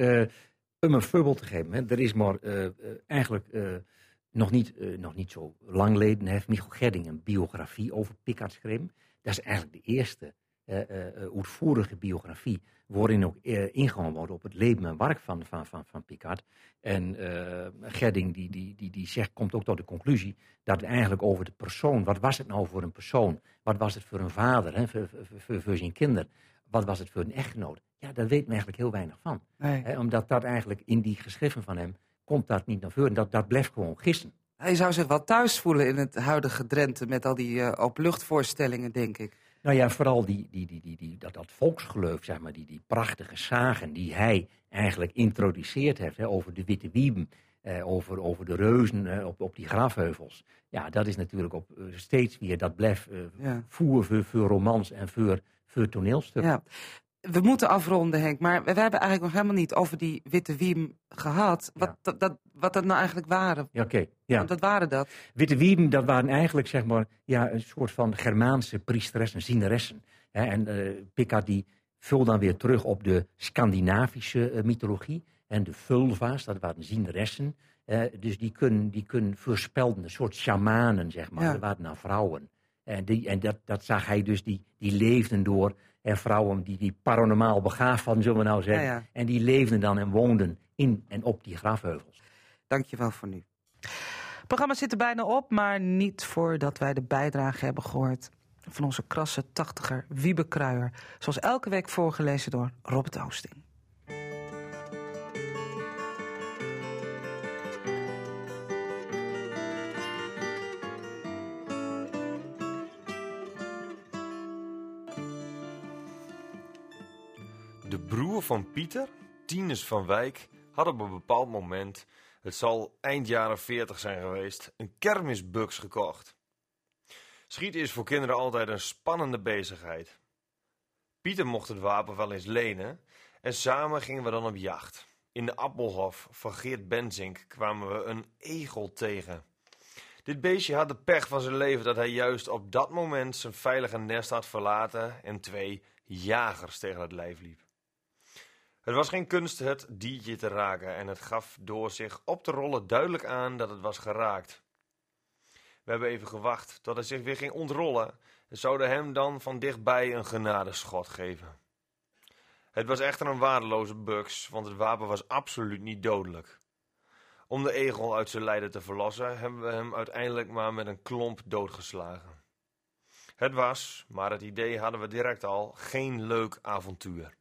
om een voorbeeld te geven, hè, er is maar eigenlijk nog, niet, eh, nog niet zo lang geleden heeft Michel Gedding een biografie over Picard geschreven. Dat is eigenlijk de eerste eh, eh, uitvoerige biografie waarin ook ingegaan wordt op het leven en werk van, van, van, van Picard. En eh Gedding die, die, die, die zegt, komt ook tot de conclusie dat het eigenlijk over de persoon, wat was het nou voor een persoon? Wat was het voor een vader, hè, voor, voor, zijn kinderen? Wat was het voor een echtgenoot? Ja, daar weten we eigenlijk heel weinig van. Nee. Omdat dat eigenlijk in die geschriften van hem komt dat niet naar voren. Dat, dat blijft gewoon gissen. Hij zou zich wel thuis voelen in het huidige Drenthe met al die eh openluchtvoorstellingen, denk ik. Nou ja, vooral die, die, die, die, die, dat, dat volksgeloof, zeg maar, die, die prachtige zagen die hij eigenlijk introduceerd heeft hè, over de witte wieben, eh, over, over de reuzen eh, op, op die grafheuvels. Ja, dat is natuurlijk op, eh, steeds weer, dat blijft eh Ja. voer voor, voor romans en voor, voor toneelstukken. Ja. We moeten afronden, Henk, maar we, we hebben eigenlijk nog helemaal niet over die witte wiem gehad. Wat, dat, dat, wat dat nou eigenlijk waren. Ja, oké. Ja. Want Wat waren dat? Witte Wieben, dat waren eigenlijk zeg maar, ja, een soort van Germaanse priesteressen, zieneressen. Hè, en eh Picard die vult dan weer terug op de Scandinavische eh, mythologie. En de vulva's, dat waren zieneressen. Dus die kunnen, die kunnen voorspelden, een soort shamanen, zeg maar. Ja. Dat waren nou vrouwen. En, die, en dat, dat zag hij dus, die, die leefden door. En vrouwen die, die paranormaal begaafd van, zullen we nou zeggen. Ja, ja. En die leefden dan en woonden in en op die grafheuvels. Dankjewel voor nu. Het programma zit er bijna op, maar niet voordat wij de bijdrage hebben gehoord van onze krasse tachtiger Wiebe Kruijer. Zoals elke week voorgelezen door Robert Oosting. Van Pieter, Tinus van Wijk, had op een bepaald moment, het zal eind jaren 40 zijn geweest, een kermisbuks gekocht. Schieten is voor kinderen altijd een spannende bezigheid. Pieter mocht het wapen wel eens lenen en samen gingen we dan op jacht. In de Appelhof van Geert Benzink kwamen we een egel tegen. Dit beestje had de pech van zijn leven dat hij juist op dat moment zijn veilige nest had verlaten en twee jagers tegen het lijf liep. Het was geen kunst het diertje te raken en het gaf door zich op te rollen duidelijk aan dat het was geraakt. We hebben even gewacht tot hij zich weer ging ontrollen en zouden hem dan van dichtbij een genadeschot geven. Het was echter een waardeloze buks, want het wapen was absoluut niet dodelijk. Om de egel uit zijn lijden te verlossen, hebben we hem uiteindelijk maar met een klomp doodgeslagen. Het was, maar het idee hadden we direct al, geen leuk avontuur.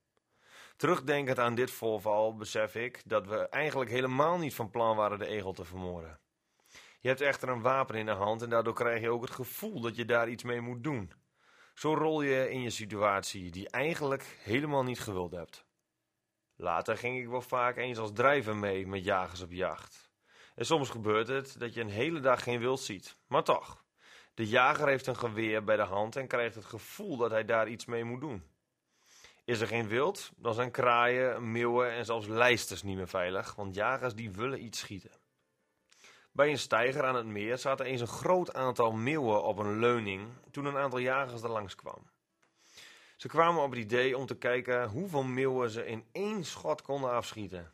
Terugdenkend aan dit voorval besef ik dat we eigenlijk helemaal niet van plan waren de egel te vermoorden. Je hebt echter een wapen in de hand en daardoor krijg je ook het gevoel dat je daar iets mee moet doen. Zo rol je in je situatie die eigenlijk helemaal niet gewild hebt. Later ging ik wel vaak eens als drijver mee met jagers op jacht. En soms gebeurt het dat je een hele dag geen wild ziet, maar toch. De jager heeft een geweer bij de hand en krijgt het gevoel dat hij daar iets mee moet doen. Is er geen wild, dan zijn kraaien, meeuwen en zelfs lijsters niet meer veilig, want jagers die willen iets schieten. Bij een steiger aan het meer zaten eens een groot aantal meeuwen op een leuning toen een aantal jagers er langs kwam. Ze kwamen op het idee om te kijken hoeveel meeuwen ze in één schot konden afschieten.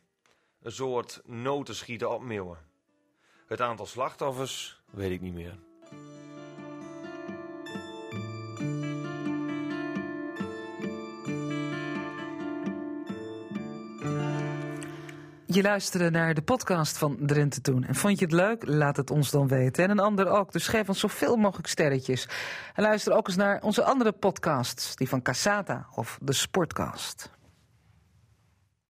Een soort notenschieten op meeuwen. Het aantal slachtoffers weet ik niet meer. Je luisterde naar de podcast van Drenthe Toen. En vond je het leuk? Laat het ons dan weten. En een ander ook. Dus geef ons zoveel mogelijk sterretjes. En luister ook eens naar onze andere podcasts. Die van Casata of de Sportcast.